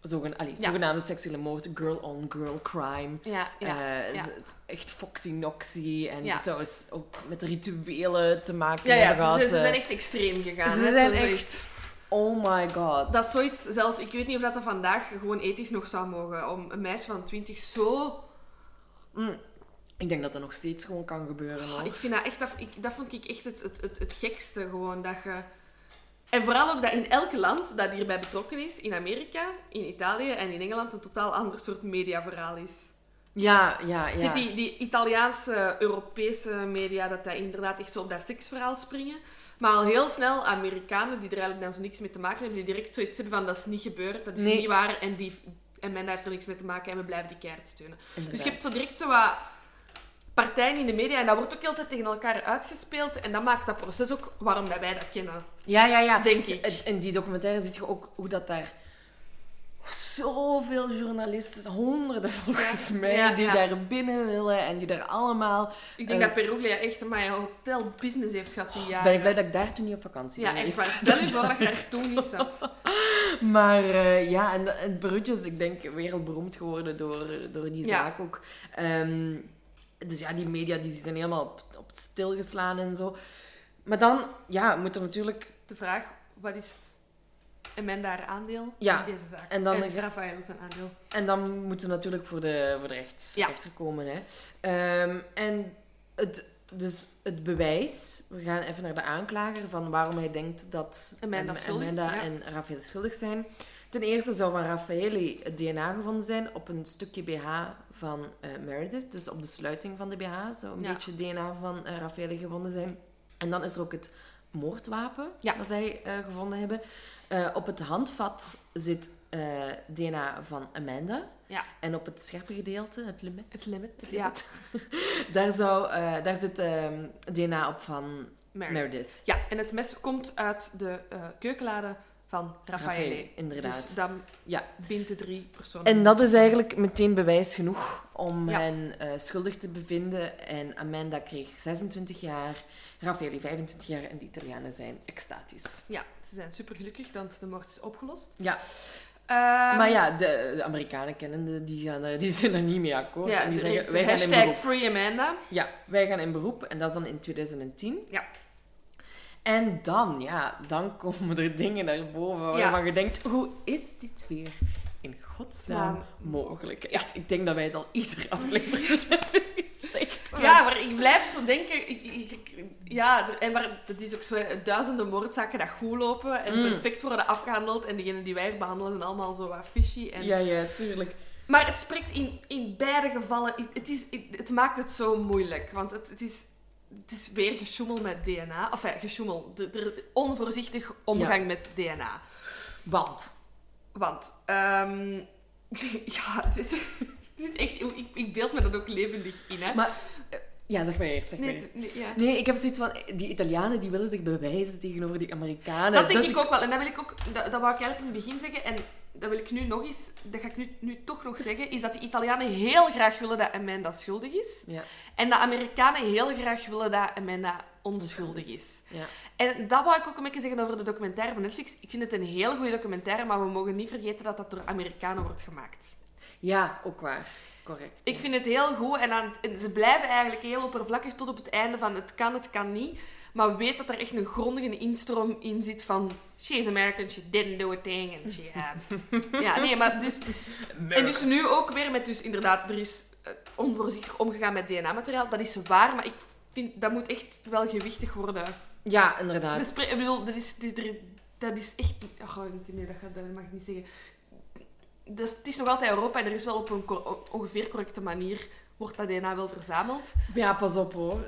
zogen, allee, Ja. zogenaamde seksuele moord, girl-on-girl crime. Ja, ja. Eh, ja. is het echt foxy-noxy en Ja. zou ook met rituelen te maken Ja, ja, hebben ze, zijn eh. echt extreem gegaan. Ze hè. zijn echt- Oh my god. Dat is zoiets, zelfs, ik weet niet of dat er vandaag gewoon ethisch nog zou mogen. Om een meisje van 20 zo. Mm. Ik denk dat dat nog steeds gewoon kan gebeuren. hoor. Ik vind dat echt, dat, ik, dat vond ik echt het, het, het, het gekste gewoon. Dat je... En vooral ook dat in elk land dat hierbij betrokken is, in Amerika, in Italië en in Engeland, een totaal ander soort mediaverhaal is. Ja, ja, ja. Die, die Italiaanse, Europese media, dat dat inderdaad echt zo op dat seksverhaal springen. Maar al heel snel Amerikanen, die er eigenlijk dan zo niks mee te maken hebben, die direct zoiets hebben van dat is niet gebeurd, dat is Nee. niet waar en, die, en men heeft er niks mee te maken en we blijven die keihard steunen. Inderdaad. Dus je hebt zo direct zo wat partijen in de media en dat wordt ook altijd tegen elkaar uitgespeeld en dat maakt dat proces ook waarom dat wij dat kennen, Ja, ja, ja. denk ik. In- In die documentaire zie je ook hoe dat daar zoveel journalisten, honderden volgens Ja. mij, Ja, die ja. daar binnen willen en die daar allemaal... Ik denk Eh, dat Peruglia echt maar een hotel business heeft gehad die jaren. Ben ik blij dat ik daar toen niet op vakantie Ja, ben echt geweest. waar. Stel je voor dat je er toen niet zat. Maar eh, ja, en, en Brugge is, ik denk, wereldberoemd geworden door, door die Ja. zaak ook. Ehm, dus ja, die media die zijn helemaal op, op stilgeslaan en zo. Maar dan, ja, moet er natuurlijk... De vraag, wat is Amanda haar aandeel Ja, in deze zaak? en dan- en Rafael zijn aandeel. En dan moeten ze natuurlijk voor de, voor de rechts, Ja. rechter komen. Hè. Ehm, en het, dus het bewijs, we gaan even naar de aanklager van waarom hij denkt dat Amanda is, Amanda ja. en Rafael schuldig zijn. Ten eerste zou van Raffaele het DNA gevonden zijn op een stukje BH van eh, Meredith. Dus op de sluiting van de BH zou een Ja. beetje DNA van eh Raffaele gevonden zijn. En dan is er ook het moordwapen Ja. dat zij eh, gevonden hebben. Eh, op het handvat zit eh, DNA van Amanda. Ja. En op het scherpe gedeelte, het limit, Het limit. Ja, daar, zou, eh, daar zit ehm, DNA op van Meredith. Meredith. Ja, en het mes komt uit de keukenlade van Raffaele. Raffaele, inderdaad. Dus dan Ja. bindt de drie personen. En dat is eigenlijk meteen bewijs genoeg om Ja. hen schuldig te bevinden. En Amanda kreeg 26 jaar, Raffaele 25 jaar en de Italianen zijn extatisch. Ja, ze zijn super gelukkig, want de moord is opgelost. Ja, Ehm, maar ja, de, de Amerikanen kennende, die, gaan, die zijn er niet mee akkoord. ja, en die de, zeggen, de wij gaan in beroep. Free Amanda. Ja, wij gaan in beroep en dat is dan in 2010. Ja. En dan, ja, dan komen er dingen naar boven waarvan je denkt, hoe is dit weer in godsnaam Ja. mogelijk? Echt, ik denk dat wij het al iedere aflevering hebben. Ja, maar ik blijf zo denken... Ik, ja, en maar, dat is ook zo duizenden moordzaken dat goed lopen en Mm. perfect worden afgehandeld. En degenen die wij behandelen zijn allemaal zo wat fishy. En... Ja, ja, tuurlijk. Maar het spreekt in, in beide gevallen... Het, is, het, maakt het zo moeilijk. Want het, het, is, het is weer gesjoemel met DNA. Of ja, gesjoemel. Is onvoorzichtig omgang met DNA. Want, Want, ehm, ja, het is, is echt... Ik, ik beeld me dat ook levendig in, hè. maar, eh, ja, zeg maar eerst, zeg maar nee, nee, ja. Nee, ik heb zoiets van, die Italianen die willen zich bewijzen tegenover die Amerikanen. Dat denk ik ook wel. En dat wil ik ook... Dat, dat wou ik eigenlijk in het begin zeggen. En dat wil ik nu nog eens... Dat ga ik nu, nu toch nog zeggen. Is dat de Italianen heel graag willen dat Amanda schuldig is. Ja, En de Amerikanen heel graag willen dat Amanda onschuldig is. ja. En dat wou ik ook een beetje zeggen over de documentaire van Netflix. Ik vind het een heel goede documentaire, maar we mogen niet vergeten dat dat door Amerikanen wordt gemaakt. Ja ook waar. Correct. Ik vind het heel goed en, aan het- en ze blijven eigenlijk heel oppervlakkig tot op het einde van het kan, het kan niet. Maar weet dat er echt een grondige instroom in zit van... She's American, she didn't do a thing. And she had... ja, nee, maar dus... En dus nu ook weer met dus inderdaad... Er is eh, onvoorzichtig omgegaan met DNA-materiaal. Dat is waar, maar ik vind... Dat moet echt wel gewichtig worden. Ja, inderdaad. Dat is, ik bedoel, dat is, dat is, dat is echt... Oh, nee, dat, gaat, dat mag ik niet zeggen. Dus het is nog altijd Europa en er is wel op een ongeveer correcte manier... Wordt dat DNA wel verzameld. Ja, pas op hoor.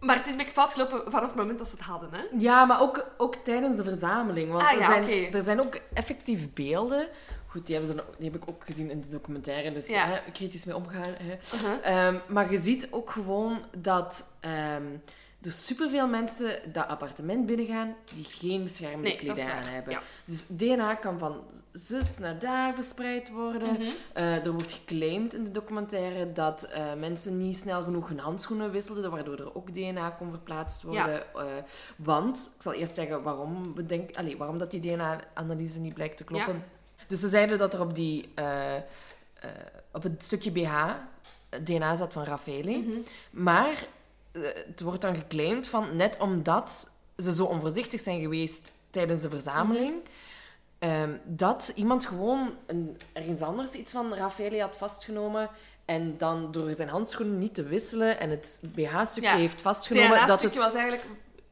Maar het is een beetje fout gelopen vanaf het moment dat ze het hadden, hè? Ja, maar ook, ook tijdens de verzameling. Want Ah, er, ja, zijn, er zijn ook effectief beelden. Goed, die, hebben ze, die heb ik ook gezien in de documentaire, dus Ja. hè, kritisch mee omgaan. Hè. Uh-huh. Ehm, maar je ziet ook gewoon dat ehm, er superveel mensen dat appartement binnengaan die geen beschermende Nee, kledij aan hebben. Ja. Dus DNA kan van zus naar daar verspreid worden. Mhm. Eh, er wordt geclaimd in de documentaire dat eh, mensen niet snel genoeg hun handschoenen wisselden, waardoor er ook DNA kon verplaatst worden. Eh, want, ik zal eerst zeggen waarom, we denken, allee, waarom dat die DNA-analyse niet blijkt te kloppen. Dus ze zeiden dat er op, die, op het stukje BH DNA zat van Raffaele. Mhm. Maar het wordt dan geclaimd van net omdat ze zo onvoorzichtig zijn geweest tijdens de verzameling, ehm, dat iemand gewoon een, ergens anders iets van Raffaele had vastgenomen en dan door zijn handschoenen niet te wisselen en het BH-stukje Ja, heeft vastgenomen, het... was eigenlijk...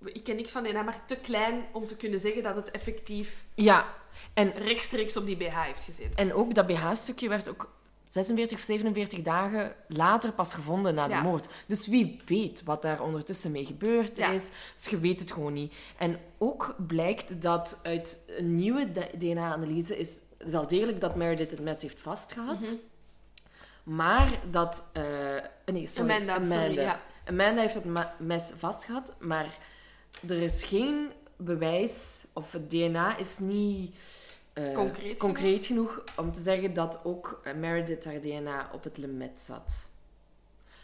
Ik ken niks van DNA, maar te klein om te kunnen zeggen dat het effectief Ja, en, rechtstreeks op die BH heeft gezeten. en ook dat BH-stukje werd ook 46 of 47 dagen later pas gevonden na de Ja. moord. Dus wie weet wat daar ondertussen mee gebeurd Ja. is. Dus je weet het gewoon niet. En ook blijkt dat uit een nieuwe DNA-analyse is wel degelijk dat Meredith het mes heeft vastgehad. Mhm. Maar dat... eh, nee, sorry. Amanda, sorry, ja. Amanda heeft het mes vastgehad, maar er is geen bewijs, of het DNA is niet eh, Concreet concreet genoeg om te zeggen dat ook eh, Meredith haar DNA op het lemet zat.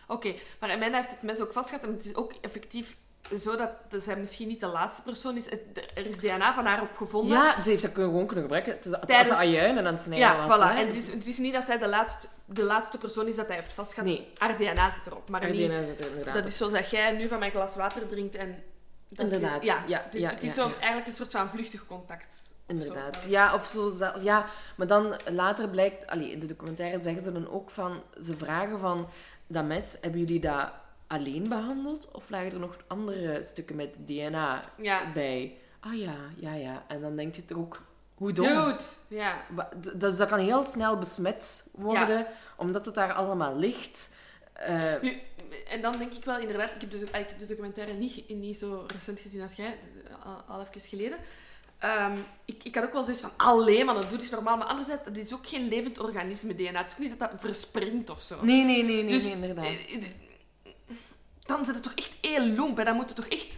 Oké, maar Amanda heeft het mes ook vastgehad. En het is ook effectief zo dat zij misschien niet de laatste persoon is. Het- Er is DNA van haar op gevonden. Ja, ze heeft dat gewoon kunnen gebruiken terwijl Tijdens- ze ajuinen aan het snijden Ja, was. voilà. hè. En het is, het is niet dat zij de laatste, de laatste persoon is dat hij heeft vastgehad. Nee. Haar DNA zit erop. Maar Haar niet, DNA zit er inderdaad dat is zoals dat jij nu van mijn glas water drinkt en... dat Inderdaad. Ja, ja, dus ja, het is zo eigenlijk een soort van vluchtig contact. Zo. Inderdaad. Ja, of zo. Ja, maar dan later blijkt... Allee, in de documentaire zeggen ze dan ook van... Ze vragen van... Dat mes, hebben jullie dat alleen behandeld? Of lagen er nog andere stukken met DNA Ja. bij? Ah ja, ja, ja. En dan denk je toch ook... Hoe dom. Dude! Ja. Dus dat kan heel snel besmet worden, omdat het daar allemaal ligt. Eh, Nu, en dan denk ik wel inderdaad, ik heb de, ik heb de documentaire niet, niet zo recent gezien als jij, al, al even geleden. Ehm, ik, ik had ook wel zoiets van, alleen maar dat doe is normaal. Maar anderzijds, dat is ook geen levend organisme DNA. Het is ook niet dat dat verspringt of zo. nee, nee, nee, nee, dus, nee, inderdaad. eh, eh, Dan zit het toch echt heel loemp. En dan moet het toch echt...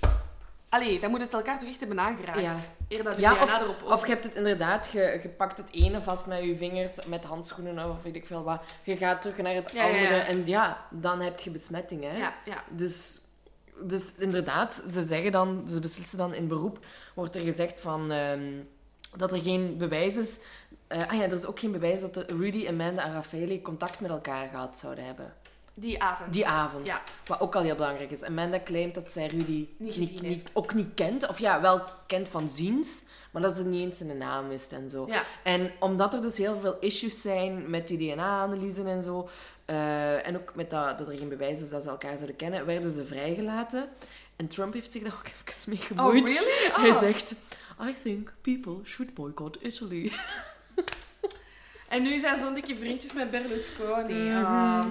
Allee, dan moet het elkaar toch echt hebben aangeraakt. Ja. Eer dat de Ja, DNA erop... Of je hebt het inderdaad, je, je pakt het ene vast met je vingers, met handschoenen of weet ik veel wat. Je gaat terug naar het ja. andere en ja, dan heb je besmetting. Hè? Ja, ja. Dus, dus inderdaad, ze zeggen dan, ze beslissen dan in beroep, wordt er gezegd van, ehm, dat er geen bewijs is. Eh, ah ja, er is ook geen bewijs dat Rudy, Amanda en Raffaele contact met elkaar gehad zouden hebben. Die avond. Die avond. Ja. Wat ook al heel belangrijk is. Amanda claimt dat zij Rudy Niet niet, ook niet kent. Of ja, wel kent van ziens, maar dat ze niet eens zijn naam wist en zo. Ja. En omdat er dus heel veel issues zijn met die DNA-analyse en zo, eh, en ook met dat, dat er geen bewijs is dat ze elkaar zouden kennen, werden ze vrijgelaten. En Trump heeft zich daar ook even mee Oh, gemoeid. really? Hij Oh. zegt, I think people should boycott Italy. En nu zijn zo'n dikke vriendjes met Berlusconi. Ah.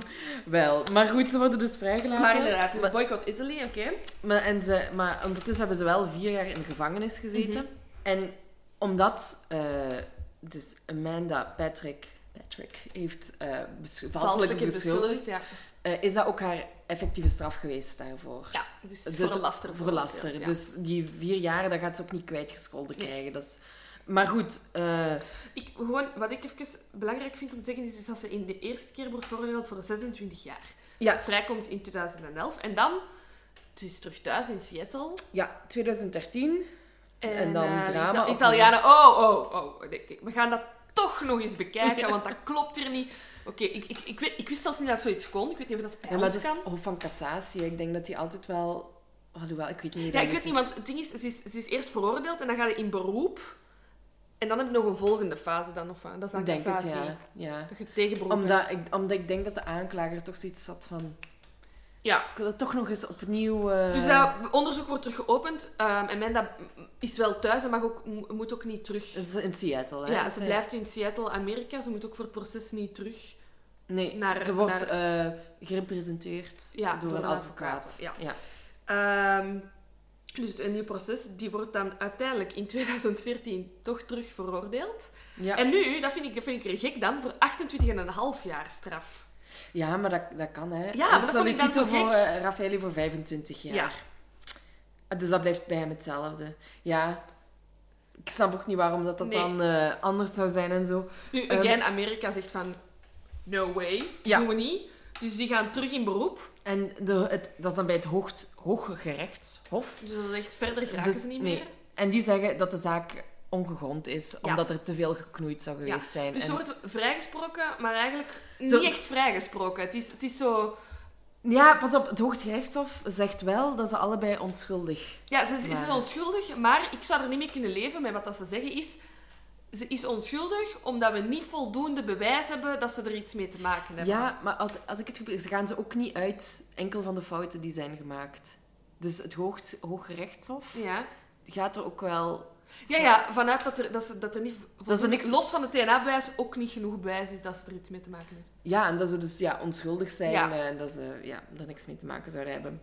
Wel, maar goed, ze worden dus vrijgelaten. Maar inderdaad, dus boycott Italy, oké. Maar, en ze, maar ondertussen hebben ze wel vier jaar in de gevangenis gezeten. Mhm. En omdat eh, dus Amanda Patrick, Patrick heeft eh valselijk beschuldigd, ja. eh, is dat ook haar effectieve straf geweest daarvoor. Ja, dus, Dus voor een laster. Voor laster. ja. Dus die vier jaar, dat gaat ze ook niet kwijtgescholden Nee. krijgen. Dat is, maar goed, Ik, gewoon, wat ik even belangrijk vind om te zeggen, is dus dat ze in de eerste keer wordt veroordeeld voor 26 jaar. ja, Vrijkomt in 2011. En dan, ze is terug thuis in Seattle. ja, 2013. En, En dan eh, drama Ita-. Italianen, oh, oh, oh. We gaan dat toch nog eens bekijken, want dat klopt er niet. Oké, ik, ik, ik, weet- ik wist zelfs niet dat zoiets kon. Ik weet niet of dat bij Ja, maar ons het is kan. Hof van Cassatie. Ik denk dat die altijd wel... Alhoewel, ik weet niet. Ja, ik weet niet, want het ding is, ze is, ze is eerst veroordeeld en dan gaat je in beroep. En dan heb je nog een volgende fase dan, of wat? Dat is dan denk het, cassatie. ja. ja. Dat je Omdat ik, omdat ik denk dat de aanklager toch zoiets had van... Ja. Ik wil het toch nog eens opnieuw... eh, Dus dat onderzoek wordt terug geopend. ehm, en Amanda is wel thuis en mag ook, mo- moet ook niet terug. dat is in Seattle, hè? Ja, ze blijft in Seattle, Amerika. Ze moet ook voor het proces niet terug. Nee, naar- ze wordt eh, gerepresenteerd Ja, door, door een advocaat. advocaat, ja. ja. Ehm, dus een nieuw proces, die wordt dan uiteindelijk in 2014 toch terug veroordeeld. Ja. En nu, dat vind ik, dat vind ik er gek dan, voor 28,5 jaar straf. Ja, maar dat, dat kan, hè. Ja, maar dat ik dan voor eh, Raffaele voor 25 jaar. Ja. Ah, Dus dat blijft bij hem hetzelfde. Ja. Ik snap ook niet waarom dat, dat Nee. dan eh, anders zou zijn en zo. Nu, Ehm, again, Amerika zegt van, no way, Ja. doen we niet. Dus die gaan terug in beroep. En de, het, dat is dan bij het hoogt, Hoge Gerechtshof. Dus dat is echt verder geraken Dus- ze niet nee. meer. En die zeggen dat de zaak ongegrond is, Ja. omdat er te veel geknoeid zou geweest zijn. Dus En- ze wordt vrijgesproken, maar eigenlijk niet echt vrijgesproken. Het is, het is zo... Ja, pas op, het Hooggerechtshof zegt wel dat ze allebei onschuldig Ja, ze is, onschuldig, maar ik zou er niet mee kunnen leven met wat dat ze zeggen is... Ze is onschuldig omdat we niet voldoende bewijs hebben dat ze er iets mee te maken hebben. Ja, maar als, als ik het gebruik, ze gaan ze ook niet uit enkel van de fouten die zijn gemaakt. Dus het Hoog, Hooggerechtshof Ja. gaat er ook wel... Ja, ja, vanuit dat er, dat ze, dat er niet... Dat ze niks- Los van het DNA-bewijs ook niet genoeg bewijs is dat ze er iets mee te maken heeft. Ja, en dat ze dus ja, onschuldig zijn Ja. eh, en dat ze ja, er niks mee te maken zouden hebben.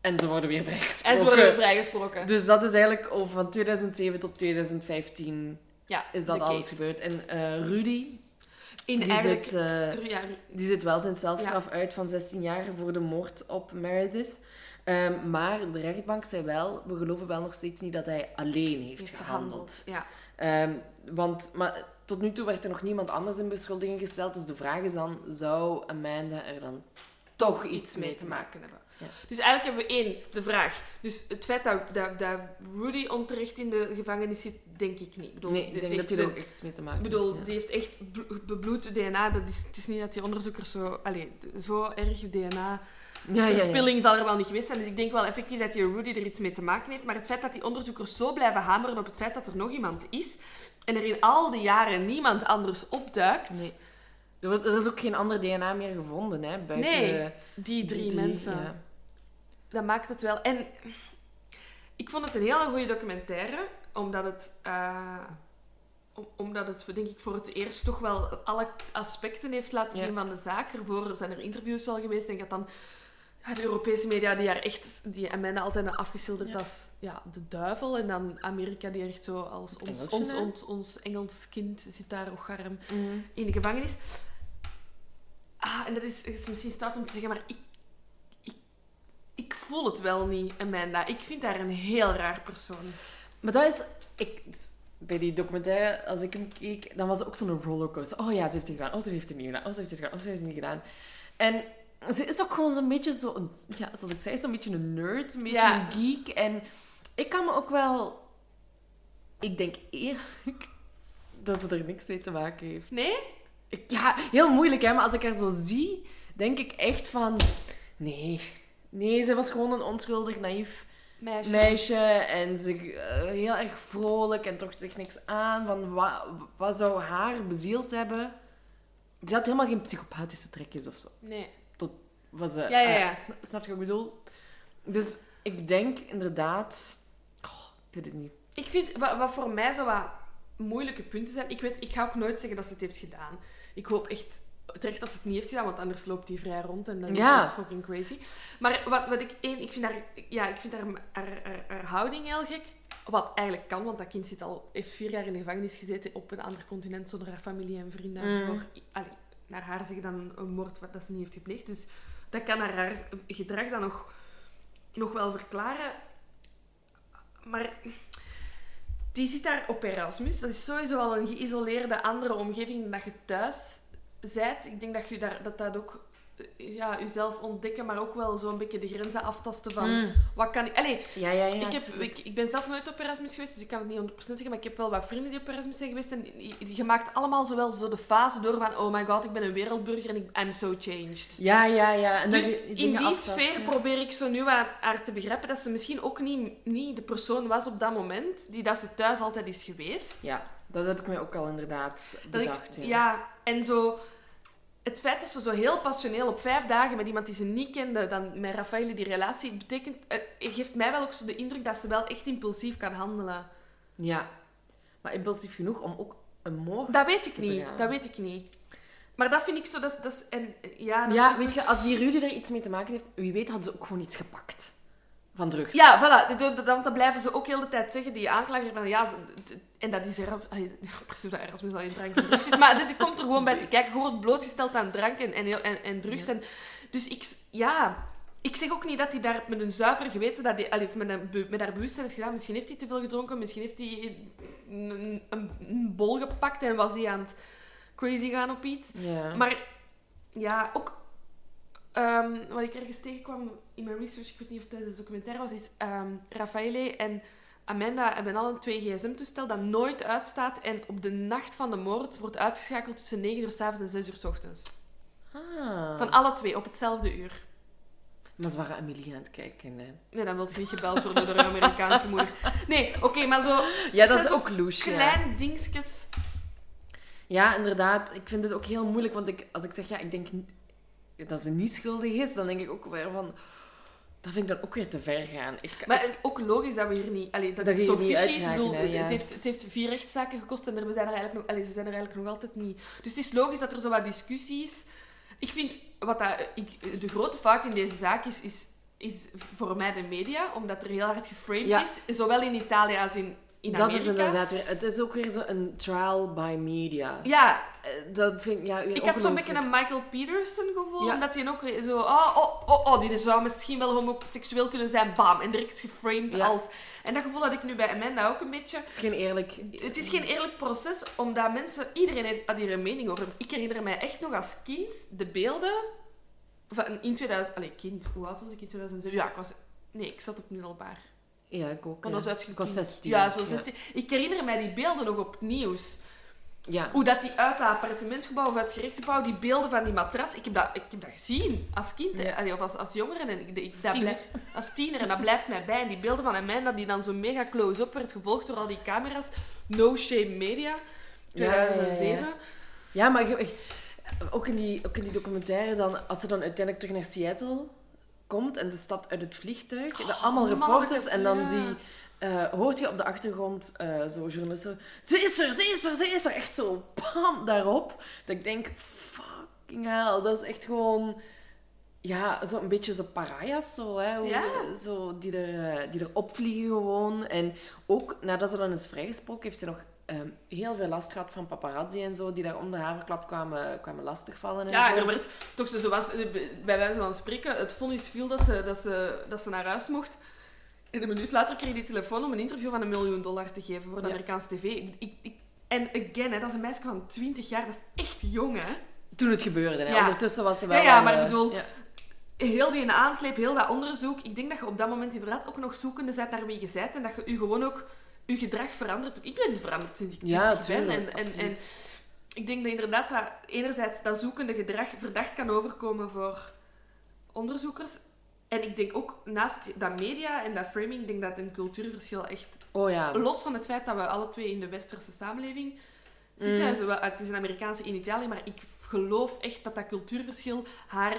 En ze worden weer En vrijgesproken. ze worden vrijgesproken. Dus dat is eigenlijk over van 2007 tot 2015 ja, is dat alles case. gebeurd. En eh, Rudy, In die eigenlijk... zit, eh, ja, die zit wel zijn celstraf uit van 16 jaar voor de moord op Meredith. Ehm, maar de rechtbank zei wel, we geloven wel nog steeds niet dat hij alleen heeft, heeft gehandeld. Ja. Ehm, want maar tot nu toe werd er nog niemand anders in beschuldiging gesteld. Dus de vraag is dan, zou Amanda er dan toch iets mee te maken hebben. Ja. Dus eigenlijk hebben we één, de vraag. Dus het feit dat, dat, dat Rudy onterecht in de gevangenis zit, denk ik niet. Ik bedoel, Nee, ik denk dat hij er ook echt iets mee te maken Ik bedoel, heeft. ja. die heeft echt blo- bebloed DNA. Dat is, het is niet dat die onderzoekers zo... Allee, zo erg DNA... Ja, ja. Verspilling zal er wel niet geweest zijn. Dus ik denk wel effectief dat die Rudy er iets mee te maken heeft. Maar het feit dat die onderzoekers zo blijven hameren op het feit dat er nog iemand is... En er in al die jaren niemand anders opduikt... Nee. Er, er is ook geen ander DNA meer gevonden, hè? Buiten Nee, Die drie, die mensen. ja. Dat maakt het wel. En ik vond het een hele goede documentaire, omdat het, eh, om- omdat het, denk ik, voor het eerst toch wel alle aspecten heeft laten Ja. zien van de zaak. Ervoor zijn er interviews wel geweest. En ik had dan ja, de Europese media die haar echt, die Amanda altijd afgeschilderd Ja. als ja, de duivel. En dan Amerika die echt zo als ons, Engelsje, ons, ons, ons Engels kind zit daar ook arm Mm. in de gevangenis. Ah, en dat is, is misschien stout om te zeggen, maar ik, ik, ik voel het wel niet, Amanda. Ik vind haar een heel raar persoon. Maar dat is... Ik, dus bij die documentaire, als ik hem keek, dan was het ook zo'n rollercoaster. Oh ja, ze heeft het gedaan. Oh, ze heeft het niet gedaan. Oh, ze heeft het gedaan. Oh, ze heeft het niet gedaan. En ze is ook gewoon zo'n beetje zo... een- Ja, zoals ik zei, zo'n beetje een nerd. Een beetje Ja. een geek. En ik kan me ook wel... Ik denk eerlijk dat ze er niks mee te maken heeft. Nee? Ik- Ja, heel moeilijk, hè. Maar als ik haar zo zie, denk ik echt van... Nee. Nee, ze was gewoon een onschuldig, naïef Meisje. meisje. En ze eh, heel erg vrolijk en trok zich niks aan. Van wat, wat zou haar bezield hebben? Ze had helemaal geen psychopathische trekjes of zo. Nee. Was ze, Ja, ja, ja. eh, sna- snap je wat ik bedoel? Dus ik denk inderdaad... Ik weet het niet. Ik vind, wat, wat voor mij zo wat moeilijke punten zijn... Ik weet, ik ga ook nooit zeggen dat ze het heeft gedaan. Ik hoop echt terecht dat ze het niet heeft gedaan, want anders loopt hij vrij rond en dan Ja. is het fucking crazy. Maar wat, wat ik... één, ik vind haar, ja, ik vind haar, haar, haar, haar houding heel gek. Wat eigenlijk kan, want dat kind zit al, heeft vier jaar in de gevangenis gezeten op een ander continent zonder haar familie en vrienden. Mm. Voor, allee, naar haar zeggen dan een moord wat dat ze niet heeft gepleegd. Dus dat kan haar, gedrag dan nog, nog wel verklaren. Maar die zit daar op Erasmus. Dat is sowieso al een geïsoleerde andere omgeving dan dat je thuis bent. Ik denk dat je daar, dat, dat ook ja, jezelf ontdekken, maar ook wel zo'n beetje de grenzen aftasten van Mm. wat kan ik. Allee, Ja, ja, ja. ik, heb, ik, ik ben zelf nooit op Erasmus geweest, dus ik kan het niet 100% zeggen, maar ik heb wel wat vrienden die op Erasmus zijn geweest. En je maakt allemaal zowel zo de fase door van, oh my god, ik ben een wereldburger en ik, I'm so changed. Ja, ja, ja. En Dus je in die aftast, sfeer probeer ik zo nu aan haar te begrijpen dat ze misschien ook niet, niet de persoon was op dat moment die dat ze thuis altijd is geweest. Ja, dat heb ik mij ook al inderdaad Dat ik, bedacht. ja, en zo... Het feit dat ze zo heel passioneel op vijf dagen met iemand die ze niet kende, dan met Raffaele die relatie, betekent, eh, geeft mij wel ook zo de indruk dat ze wel echt impulsief kan handelen. Ja. Maar impulsief genoeg om ook een moord Dat weet ik te niet. begaan. Dat weet ik niet. Maar dat vind ik zo... Dat, dat is, en, ja, dat Ja, weet je, als die Rudy er iets mee te maken heeft, wie weet hadden ze ook gewoon iets gepakt. Van drugs. Ja, voilà. Want dan blijven ze ook heel de tijd zeggen, die aanklager, van ja, en dat is Erasmus... allee, Precies dat Erasmus alleen drank en drugs is. Maar dit, dit komt er gewoon bij te kijken. Je wordt blootgesteld aan drank en, en, en, en drugs. Ja. En, dus ik... Ja... Ik zeg ook niet dat hij daar met een zuiver geweten, dat hij, allee, met, een, met haar bewustzijn heeft gedaan. Misschien heeft hij te veel gedronken, misschien heeft hij een, een, een bol gepakt en was hij aan het crazy gaan op iets. Ja. Maar ja, ook ehm, wat ik ergens tegenkwam in mijn research, ik weet niet of het de documentaire was, is ehm Raffaele en Amanda hebben al een 2GSM-toestel dat nooit uitstaat en op de nacht van de moord wordt uitgeschakeld tussen 9 uur s'avonds en 6 uur s ochtends. Ah. Van alle twee, op hetzelfde uur. Maar ze waren Amelie aan het kijken. Hè. Nee, dan wil je niet gebeld worden door een Amerikaanse moeder. Nee, oké, maar zo Ja, dat is ook. Ja. kleine dingetjes. ja, inderdaad. Ik vind het ook heel moeilijk, want ik, als ik zeg, ja, ik denk dat ze niet schuldig is, dan denk ik ook weer van... dat vind ik dan ook weer te ver gaan. Ik, Maar het- ook logisch dat we hier niet... Allee, dat Dat het zo niet is. Ik bedoel, ja. het, heeft, het heeft vier rechtszaken gekost en er zijn er eigenlijk nog, allee, ze zijn er eigenlijk nog altijd niet. Dus het is logisch dat er zo wat discussie is. Ik vind... Wat dat, ik, de grote fout in deze zaak is, is, is voor mij de media, omdat er heel hard geframed Ja. is. Zowel in Italië als in, in dat Amerika. is inderdaad weer... Het is ook weer zo een trial by media. Ja, Eh, Dat vind ik ja, Ik had zo'n beetje een Michael Peterson gevoel, Ja. omdat hij ook zo, oh, oh, oh, oh, die zou misschien wel homoseksueel kunnen zijn, bam, en direct geframed Ja. als. En dat gevoel had ik nu bij Amanda ook een beetje. Het is geen eerlijk... Het is geen eerlijk proces, omdat mensen, iedereen had hier een mening over. Ik herinner mij echt nog als kind de beelden van in 2000, allee, kind, hoe oud was ik in 2007? Ja, ik was, nee, ik zat op middelbaar. Ja, ik ook. Want ja. dat Ik was 16. Ja, zo 16. Ik herinner mij die beelden nog op het nieuws. Ja. Hoe dat die uit dat appartementsgebouw of uit het gerechtsgebouw, die beelden van die matras, ik heb dat, ik heb dat gezien als kind hè. Ja. Allee, of als, als jongere. En ik, ik, dat tiener. blijf- als tiener. En dat blijft mij bij. En die beelden van Amanda, die dan zo mega close-up werd gevolgd door al die camera's. No Shame Media, Ja, ja, ja. 2007. Maar ook, in die, ook in die documentaire, dan, als ze dan uiteindelijk terug naar Seattle komt en ze stapt uit het vliegtuig, dan allemaal allemaal reporters en dan die, eh, hoort je op de achtergrond eh, zo journalisten, ze is er, ze is er, ze is er, echt zo bam, daarop. Dat ik denk, fucking hell, dat is echt gewoon... Ja, zo een beetje zo pariahs, zo, hè, hoe- Ja. zo, die, er, eh, die er opvliegen gewoon. En ook nadat ze dan is vrijgesproken, heeft ze nog ehm, heel veel last gehad van paparazzi en zo, die daar om de haverklap kwamen, kwamen lastigvallen en Ja, zo. er werd toch zo, zoals, eh, bij wijze van spreken, het vonnis viel dat ze, dat, ze, dat ze naar huis mocht. En een minuut later kreeg die telefoon om een interview van een miljoen dollar te geven voor de Ja. Amerikaanse tv. Ik, ik, en again, hè, dat is een meisje van 20 jaar, dat is echt jong, hè? Toen het gebeurde, hè. Ja. ondertussen was ze wel... Ja, maar ik eh, bedoel- ja. heel die aansleep, heel dat onderzoek. Ik denk dat je op dat moment inderdaad ook nog zoekende bent naar wie je bent en dat je je gewoon ook je gedrag verandert. Ik ben veranderd sinds ik 20 Ja, ben. En, en, en ik denk dat inderdaad dat enerzijds dat zoekende gedrag verdacht kan overkomen voor onderzoekers. En ik denk ook naast dat media en dat framing, denk dat een cultuurverschil echt Oh ja. Los van het feit dat we alle twee in de westerse samenleving zitten. Mm. Zowel, het is een Amerikaanse in Italië, maar ik geloof echt dat dat cultuurverschil haar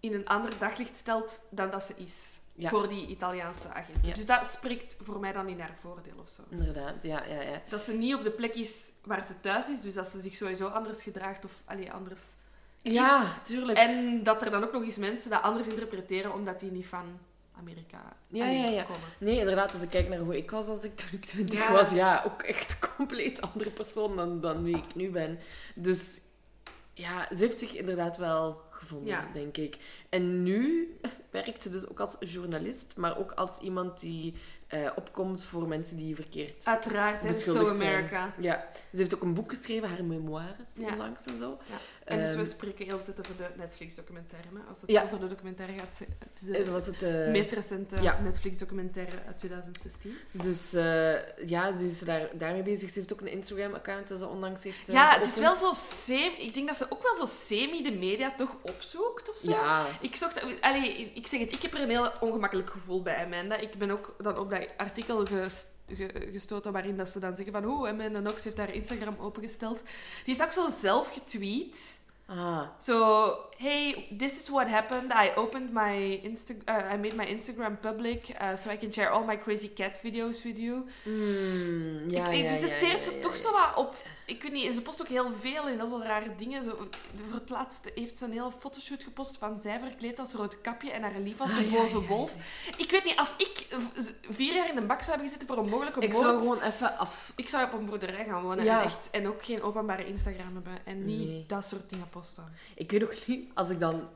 in een ander daglicht stelt dan dat ze is. Ja. Voor die Italiaanse agent. Ja. Dus dat spreekt voor mij dan in haar voordeel of zo. Inderdaad, ja, ja, ja. Dat ze niet op de plek is waar ze thuis is, dus dat ze zich sowieso anders gedraagt of allee, anders. Ja, tuurlijk. En dat er dan ook nog eens mensen dat anders interpreteren omdat die niet van Amerika Ja, ja, ja. komen. Nee, inderdaad, als ik kijk naar hoe ik was als ik toen ik 20 Ja. was, ja, ook echt compleet andere persoon dan, dan wie ik nu ben. Dus ja, ze heeft zich inderdaad wel gevonden, Ja. denk ik. En nu werkt ze dus ook als journalist, maar ook als iemand die eh, opkomt voor mensen die verkeerd Uiteraard, So beschuldigd zijn. America. Ja, ze heeft ook een boek geschreven, haar memoires Ja. onlangs en zo. Ja. En dus Ehm, we spreken heel tijd over de Netflix-documentaire. Als het Ja. over de documentaire gaat, het is de zo was het... eh, meest recente ja. Netflix-documentaire uit 2016. Dus eh, ja, ze is daar, daarmee bezig. Ze heeft ook een Instagram-account dat ze onlangs heeft ja, het is wel zo semi... Ik denk dat ze ook wel zo semi de media toch opzoekt of zo. Ja, Ik, zocht, allee, ik zeg het, ik heb er een heel ongemakkelijk gevoel bij Amanda. Ik ben ook dan op dat artikel ges- ge- gestoten waarin dat ze dan zeggen van oh, Amanda Knox heeft haar Instagram opengesteld. Die heeft ook zo zelf getweet. ah, So, hey, this is what happened. I opened my Insta uh, I made my Instagram public uh, so I can share all my crazy cat videos with you. mm, ja, ik, ja, dus ja, het teert ja, ze toch zo wat op. Ik weet niet, ze post ook heel veel en heel veel rare dingen. Zo, voor het laatst heeft ze een hele fotoshoot gepost van zij verkleed als rood kapje en haar lief als Ah, de ja, boze ja, wolf. Ik weet niet, als ik vier jaar in de bak zou hebben gezeten voor een mogelijke Ik moord... zou gewoon even af... Ik zou op een boerderij gaan wonen en, echt, en ook geen openbare Instagram hebben. En niet Nee. dat soort dingen posten. Ik weet ook niet, als ik dan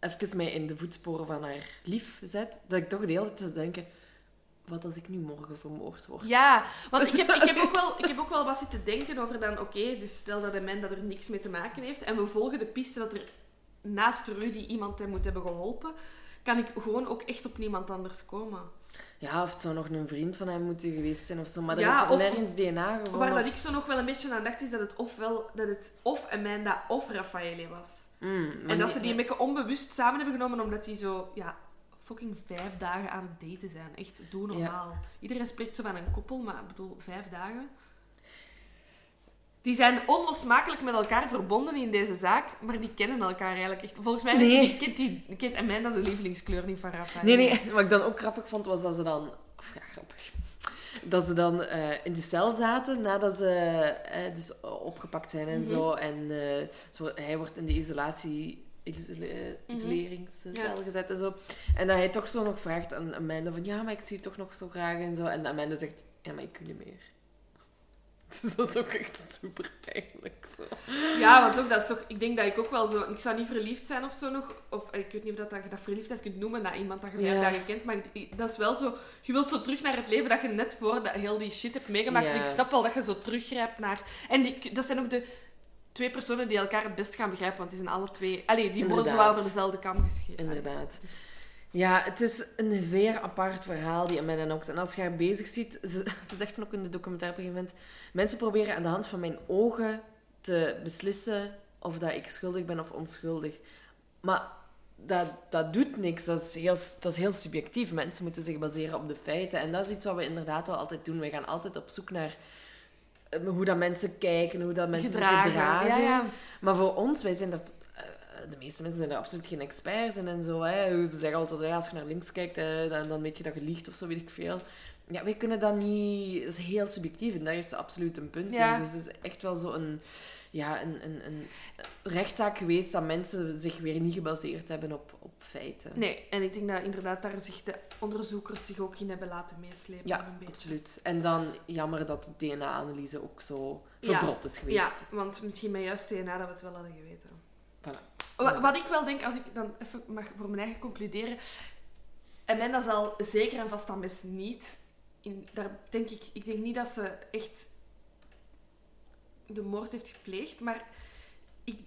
even mij in de voetsporen van haar lief zet, dat ik toch de hele tijd zou denken... Wat als ik nu morgen vermoord word? Ja, want ik heb, ik, heb ook wel, ik heb ook wel wat zitten denken over dan, oké, dus stel dat een man dat er niks mee te maken heeft en we volgen de piste dat er naast Rudy iemand hem moet hebben geholpen, kan ik gewoon ook echt op niemand anders komen. Ja, of het zou nog een vriend van hem moeten geweest zijn of zo. Maar Ja, er is of- nergens DNA gevonden. Waar dat ik zo nog wel een beetje aan dacht, is dat het ofwel dat het of Amanda of Raffaele was. Mm, En dat ze die een beetje onbewust samen hebben genomen, omdat die zo, ja, fucking vijf dagen aan het daten zijn. Echt, doe normaal. Iedereen spreekt zo van een koppel, maar ik bedoel, vijf dagen. Die zijn onlosmakelijk met elkaar verbonden in deze zaak, maar die kennen elkaar eigenlijk echt. Volgens mij Nee. kent, die, kent Amanda de lievelingskleur niet van Rafael. Nee, nee. Wat ik dan ook grappig vond, was dat ze dan... Of ja, grappig. Dat ze dan eh, in de cel zaten nadat ze eh, dus opgepakt zijn en Mhm. zo. En eh, zo, hij wordt in de isolatie... eh, isoleringscel Ja. gezet en zo. En dat hij toch zo nog vraagt aan Amanda van... Ja, maar ik zie je toch nog zo graag en zo. En Amanda zegt... Ja, maar ik kan niet meer. Dus dat is ook echt super pijnlijk. Zo. Ja, want ook, dat is toch... Ik denk dat ik ook wel zo... Ik zou niet verliefd zijn of zo nog. Of eh, ik weet niet of dat, dat je dat verliefdheid kunt noemen naar iemand dat je Ja. dagen kent. Maar dat is wel zo... Je wilt zo terug naar het leven dat je net voor dat heel die shit hebt meegemaakt. Ja. Dus ik snap wel dat je zo teruggrijpt naar... En die, dat zijn ook de twee personen die elkaar het best gaan begrijpen. Want die zijn alle twee... Allee, die worden zo wel over dezelfde kam geschreven. Inderdaad. Dus- Ja, het is een zeer apart verhaal, die Amanda Knox. En als je haar bezig ziet, ze, ze zegt dan ook in de documentaire op een gegeven moment... Mensen proberen aan de hand van mijn ogen te beslissen of dat ik schuldig ben of onschuldig. Maar dat, dat doet niks. Dat is, heel, dat is heel subjectief. Mensen moeten zich baseren op de feiten. En dat is iets wat we inderdaad wel altijd doen. We gaan altijd op zoek naar hoe dat mensen kijken, hoe dat mensen zich gedragen. Ja, ja. Maar voor ons, wij zijn daar... eh, De meeste mensen zijn er absoluut geen experts in en zo. Hè. Ze zeggen altijd, ja, als je naar links kijkt, eh, dan, dan weet je dat je liegt of zo, weet ik veel. Ja, wij kunnen dat niet... Dat is heel subjectief en daar heeft ze absoluut een punt Ja. in. Dus het is echt wel zo een, ja, een, een, een rechtszaak geweest dat mensen zich weer niet gebaseerd hebben op, op feiten. Nee, en ik denk dat inderdaad daar zich de onderzoekers zich ook in hebben laten meeslepen. Ja, een absoluut. En dan jammer dat de DNA-analyse ook zo Ja. verbrot is geweest. Ja, want misschien met juist DNA dat we het wel hadden geweten. Voilà. Wat, wat ik wel denk, als ik dan even mag voor mijn eigen concluderen. Amanda zal zeker en vast aan best niet. In, daar denk ik, ik denk niet dat ze echt de moord heeft gepleegd, maar ik,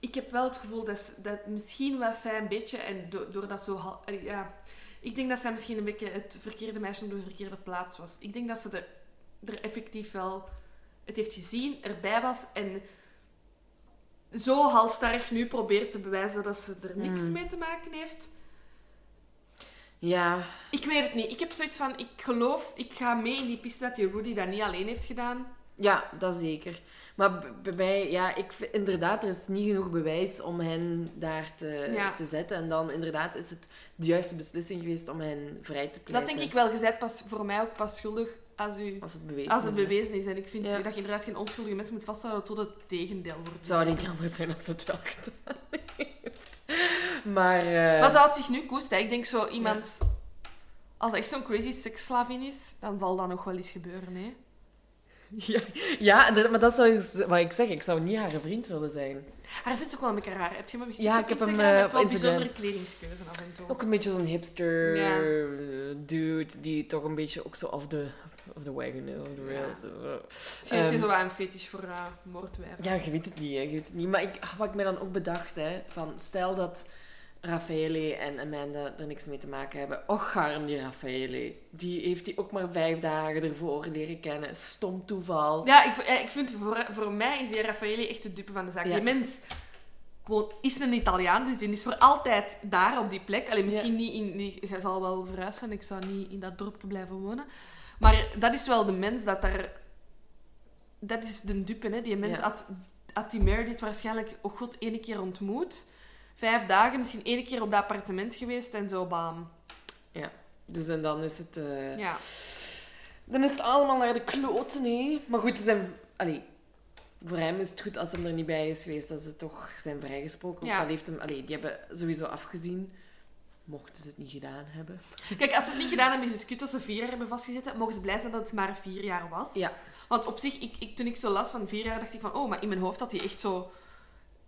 ik heb wel het gevoel dat, dat misschien was zij een beetje, en do- door dat zo... Ja, ik denk dat zij misschien een beetje het verkeerde meisje op de verkeerde plaats was. Ik denk dat ze er, er effectief wel het heeft gezien, erbij was en zo halstarrig nu probeert te bewijzen dat ze er niks Mm. mee te maken heeft. Ja, Ik weet het niet. Ik heb zoiets van, ik geloof, ik ga mee in die piste dat die Rudy dat niet alleen heeft gedaan. Ja, dat zeker. Maar bij mij, ja, ik inderdaad, er is niet genoeg bewijs om hen daar te, Ja. te zetten. En dan inderdaad is het de juiste beslissing geweest om hen vrij te pleiten. Dat denk ik wel. Je bent pas voor mij ook pas schuldig als, u, Als het bewezen als het is. bewezen is. En ik vind Ja. dat je inderdaad geen onschuldige mensen moet vasthouden tot het tegendeel wordt. Het zou niet jammer zijn als het wel gedaan heeft. Maar... eh, Maar zou het zich nu koesten? Ik denk zo iemand... Als echt zo'n crazy seksslavin is, dan zal dat nog wel eens gebeuren, hè? Ja, ja, dat- maar dat zou eens- wat ik zeg. Ik zou niet haar vriend willen zijn. Haar vindt ook wel een beetje raar. Heb je hem Ja, ik heb hem, wel op Instagram. bijzondere kledingskeuze af en toe. Ook een beetje zo'n hipster Ja. eh, dude, die toch een beetje ook zo off the, off the wagon, eh, off the Ja. rails. eh. Misschien heeft hij Ehm, zo wel een fetish voor uh, moordwijven. Ja, je weet het niet, hè, je weet het niet. Maar ik, ah, wat ik mij dan ook bedacht, hè, van stel dat Raffaele en Amanda er niks mee te maken hebben. Och, arm die Raffaele. Die heeft die ook maar vijf dagen ervoor leren kennen. Stom toeval. Ja, ik, eh, ik vind voor, voor mij is die Raffaele echt de dupe van de zaak. Ja. Die mens is een Italiaan, dus die is voor altijd daar op die plek. Alleen misschien niet in... Je zal wel verhuizen, ik zou niet in dat dorpje blijven wonen. Maar dat is wel de mens dat daar... Dat is de dupe, hè. Die mens Ja. had, had die Meredith waarschijnlijk, oh god, ene keer ontmoet. Vijf dagen, misschien ene keer op dat appartement geweest en zo, bam. Dus en dan is het... eh, Ja. Dan is het allemaal naar de kloten, hè. Maar goed, ze zijn... Allee, voor hem is het goed als hij er niet bij is geweest. Dat ze toch zijn vrijgesproken. Ja. Al heeft hem... Allee, die hebben sowieso afgezien. Mochten ze het niet gedaan hebben. Kijk, als ze het niet gedaan hebben, is het kut dat ze vier jaar hebben vastgezeten. Mogen ze blij zijn dat het maar vier jaar was. Ja. Want op zich, ik, ik, toen ik zo las van vier jaar, dacht ik van... Oh, maar in mijn hoofd had hij echt zo...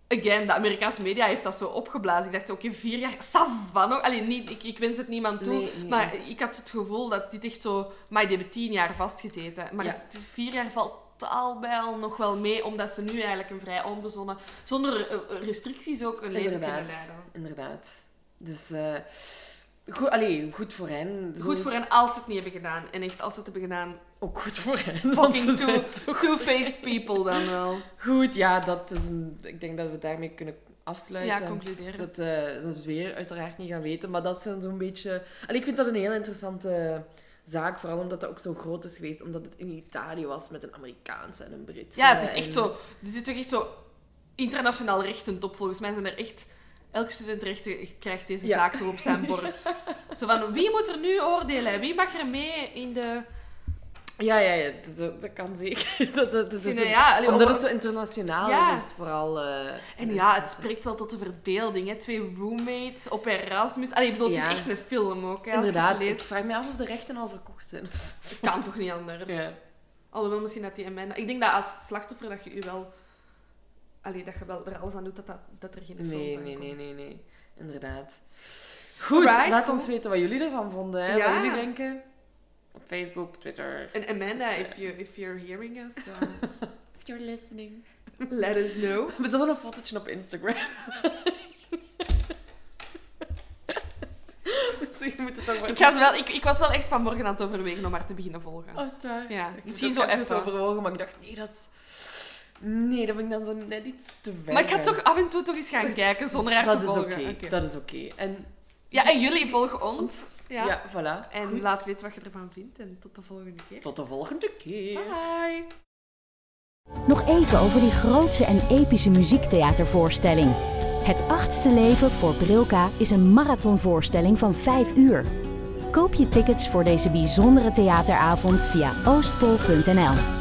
Again, de Amerikaanse media heeft dat zo opgeblazen. Ik dacht oké, vier jaar, savano. Allee, niet, ik, ik wens het niemand toe. Nee, nee. Maar ik had het gevoel dat dit echt zo... Maar die hebben tien jaar vastgezeten. Maar Ja. het is vier jaar valt al bij al nog wel mee, omdat ze nu eigenlijk een vrij onbezonnen... Zonder eh, restricties ook een leven kunnen Inderdaad. leiden. Inderdaad. Dus... eh goed, allee, goed voor hen. Goed voor hen als ze het niet hebben gedaan. En echt, als ze het hebben gedaan, Ook goed voor hen. Want ze Fucking zijn two- toch... two-faced people dan wel. Goed, ja, dat is een... Ik denk dat we daarmee kunnen afsluiten. Ja, concluderen. Dat, eh, dat we weer uiteraard niet gaan weten. Maar dat zijn zo'n beetje... Allee, ik vind dat een heel interessante zaak. Vooral omdat dat ook zo groot is geweest. Omdat het in Italië was met een Amerikaanse en een Britse. Ja, het is echt en- zo... Dit is toch echt zo internationaal rechten top. Volgens mij zijn er echt... Elke student rechten krijgt deze Ja. zaak toch op zijn bord. Zo van, wie moet er nu oordelen? Wie mag er mee in de... Ja, ja, ja. Dat, dat- dat kan zeker. Dat, dat, dat is een- ja, allee, omdat het zo internationaal Ja. is, is het vooral... eh, En ja, het spreekt wel tot de verbeelding. Hè? Twee roommates op Erasmus. Allee, ik bedoel, het is echt een film ook. Hè, Inderdaad, ik vraag me af of de rechten al verkocht zijn. Het kan toch niet anders? Ja. Alhoewel, misschien dat die Amanda... Ik denk dat als slachtoffer dat je je wel... Allee, dat je wel er alles aan doet dat, dat, dat er geen film Nee, van nee, komt. nee, nee, nee. Inderdaad. Goed, laat ons weten wat jullie ervan vonden. Hè? Ja. Wat jullie denken. Op Facebook, Twitter. En Amanda, if, you, if you're hearing us, uh, If you're listening. let us know. We zullen een fotootje op Instagram. je moet het toch maar... Ik, ga ze wel, ik, ik was wel echt vanmorgen aan het overwegen om haar te beginnen volgen. Oh, is het waar? Ja, Ik misschien zo even. overwogen, maar ik dacht, nee, dat is... Nee, dat vind ik dan zo net iets te ver. Maar ik ga gaan. toch af en toe toch eens gaan kijken zonder haar Dat te is volgen. oké, dat is oké. En Ja, en jullie volgen ons. Ja. ja, voilà. En Goed. laat weten wat je ervan vindt. En tot de volgende keer. Tot de volgende keer. Bye. Nog even over die grootse en epische muziektheatervoorstelling. Het achtste leven voor Brilka is een marathonvoorstelling van 5 uur. Koop je tickets voor deze bijzondere theateravond via oostpol.nl.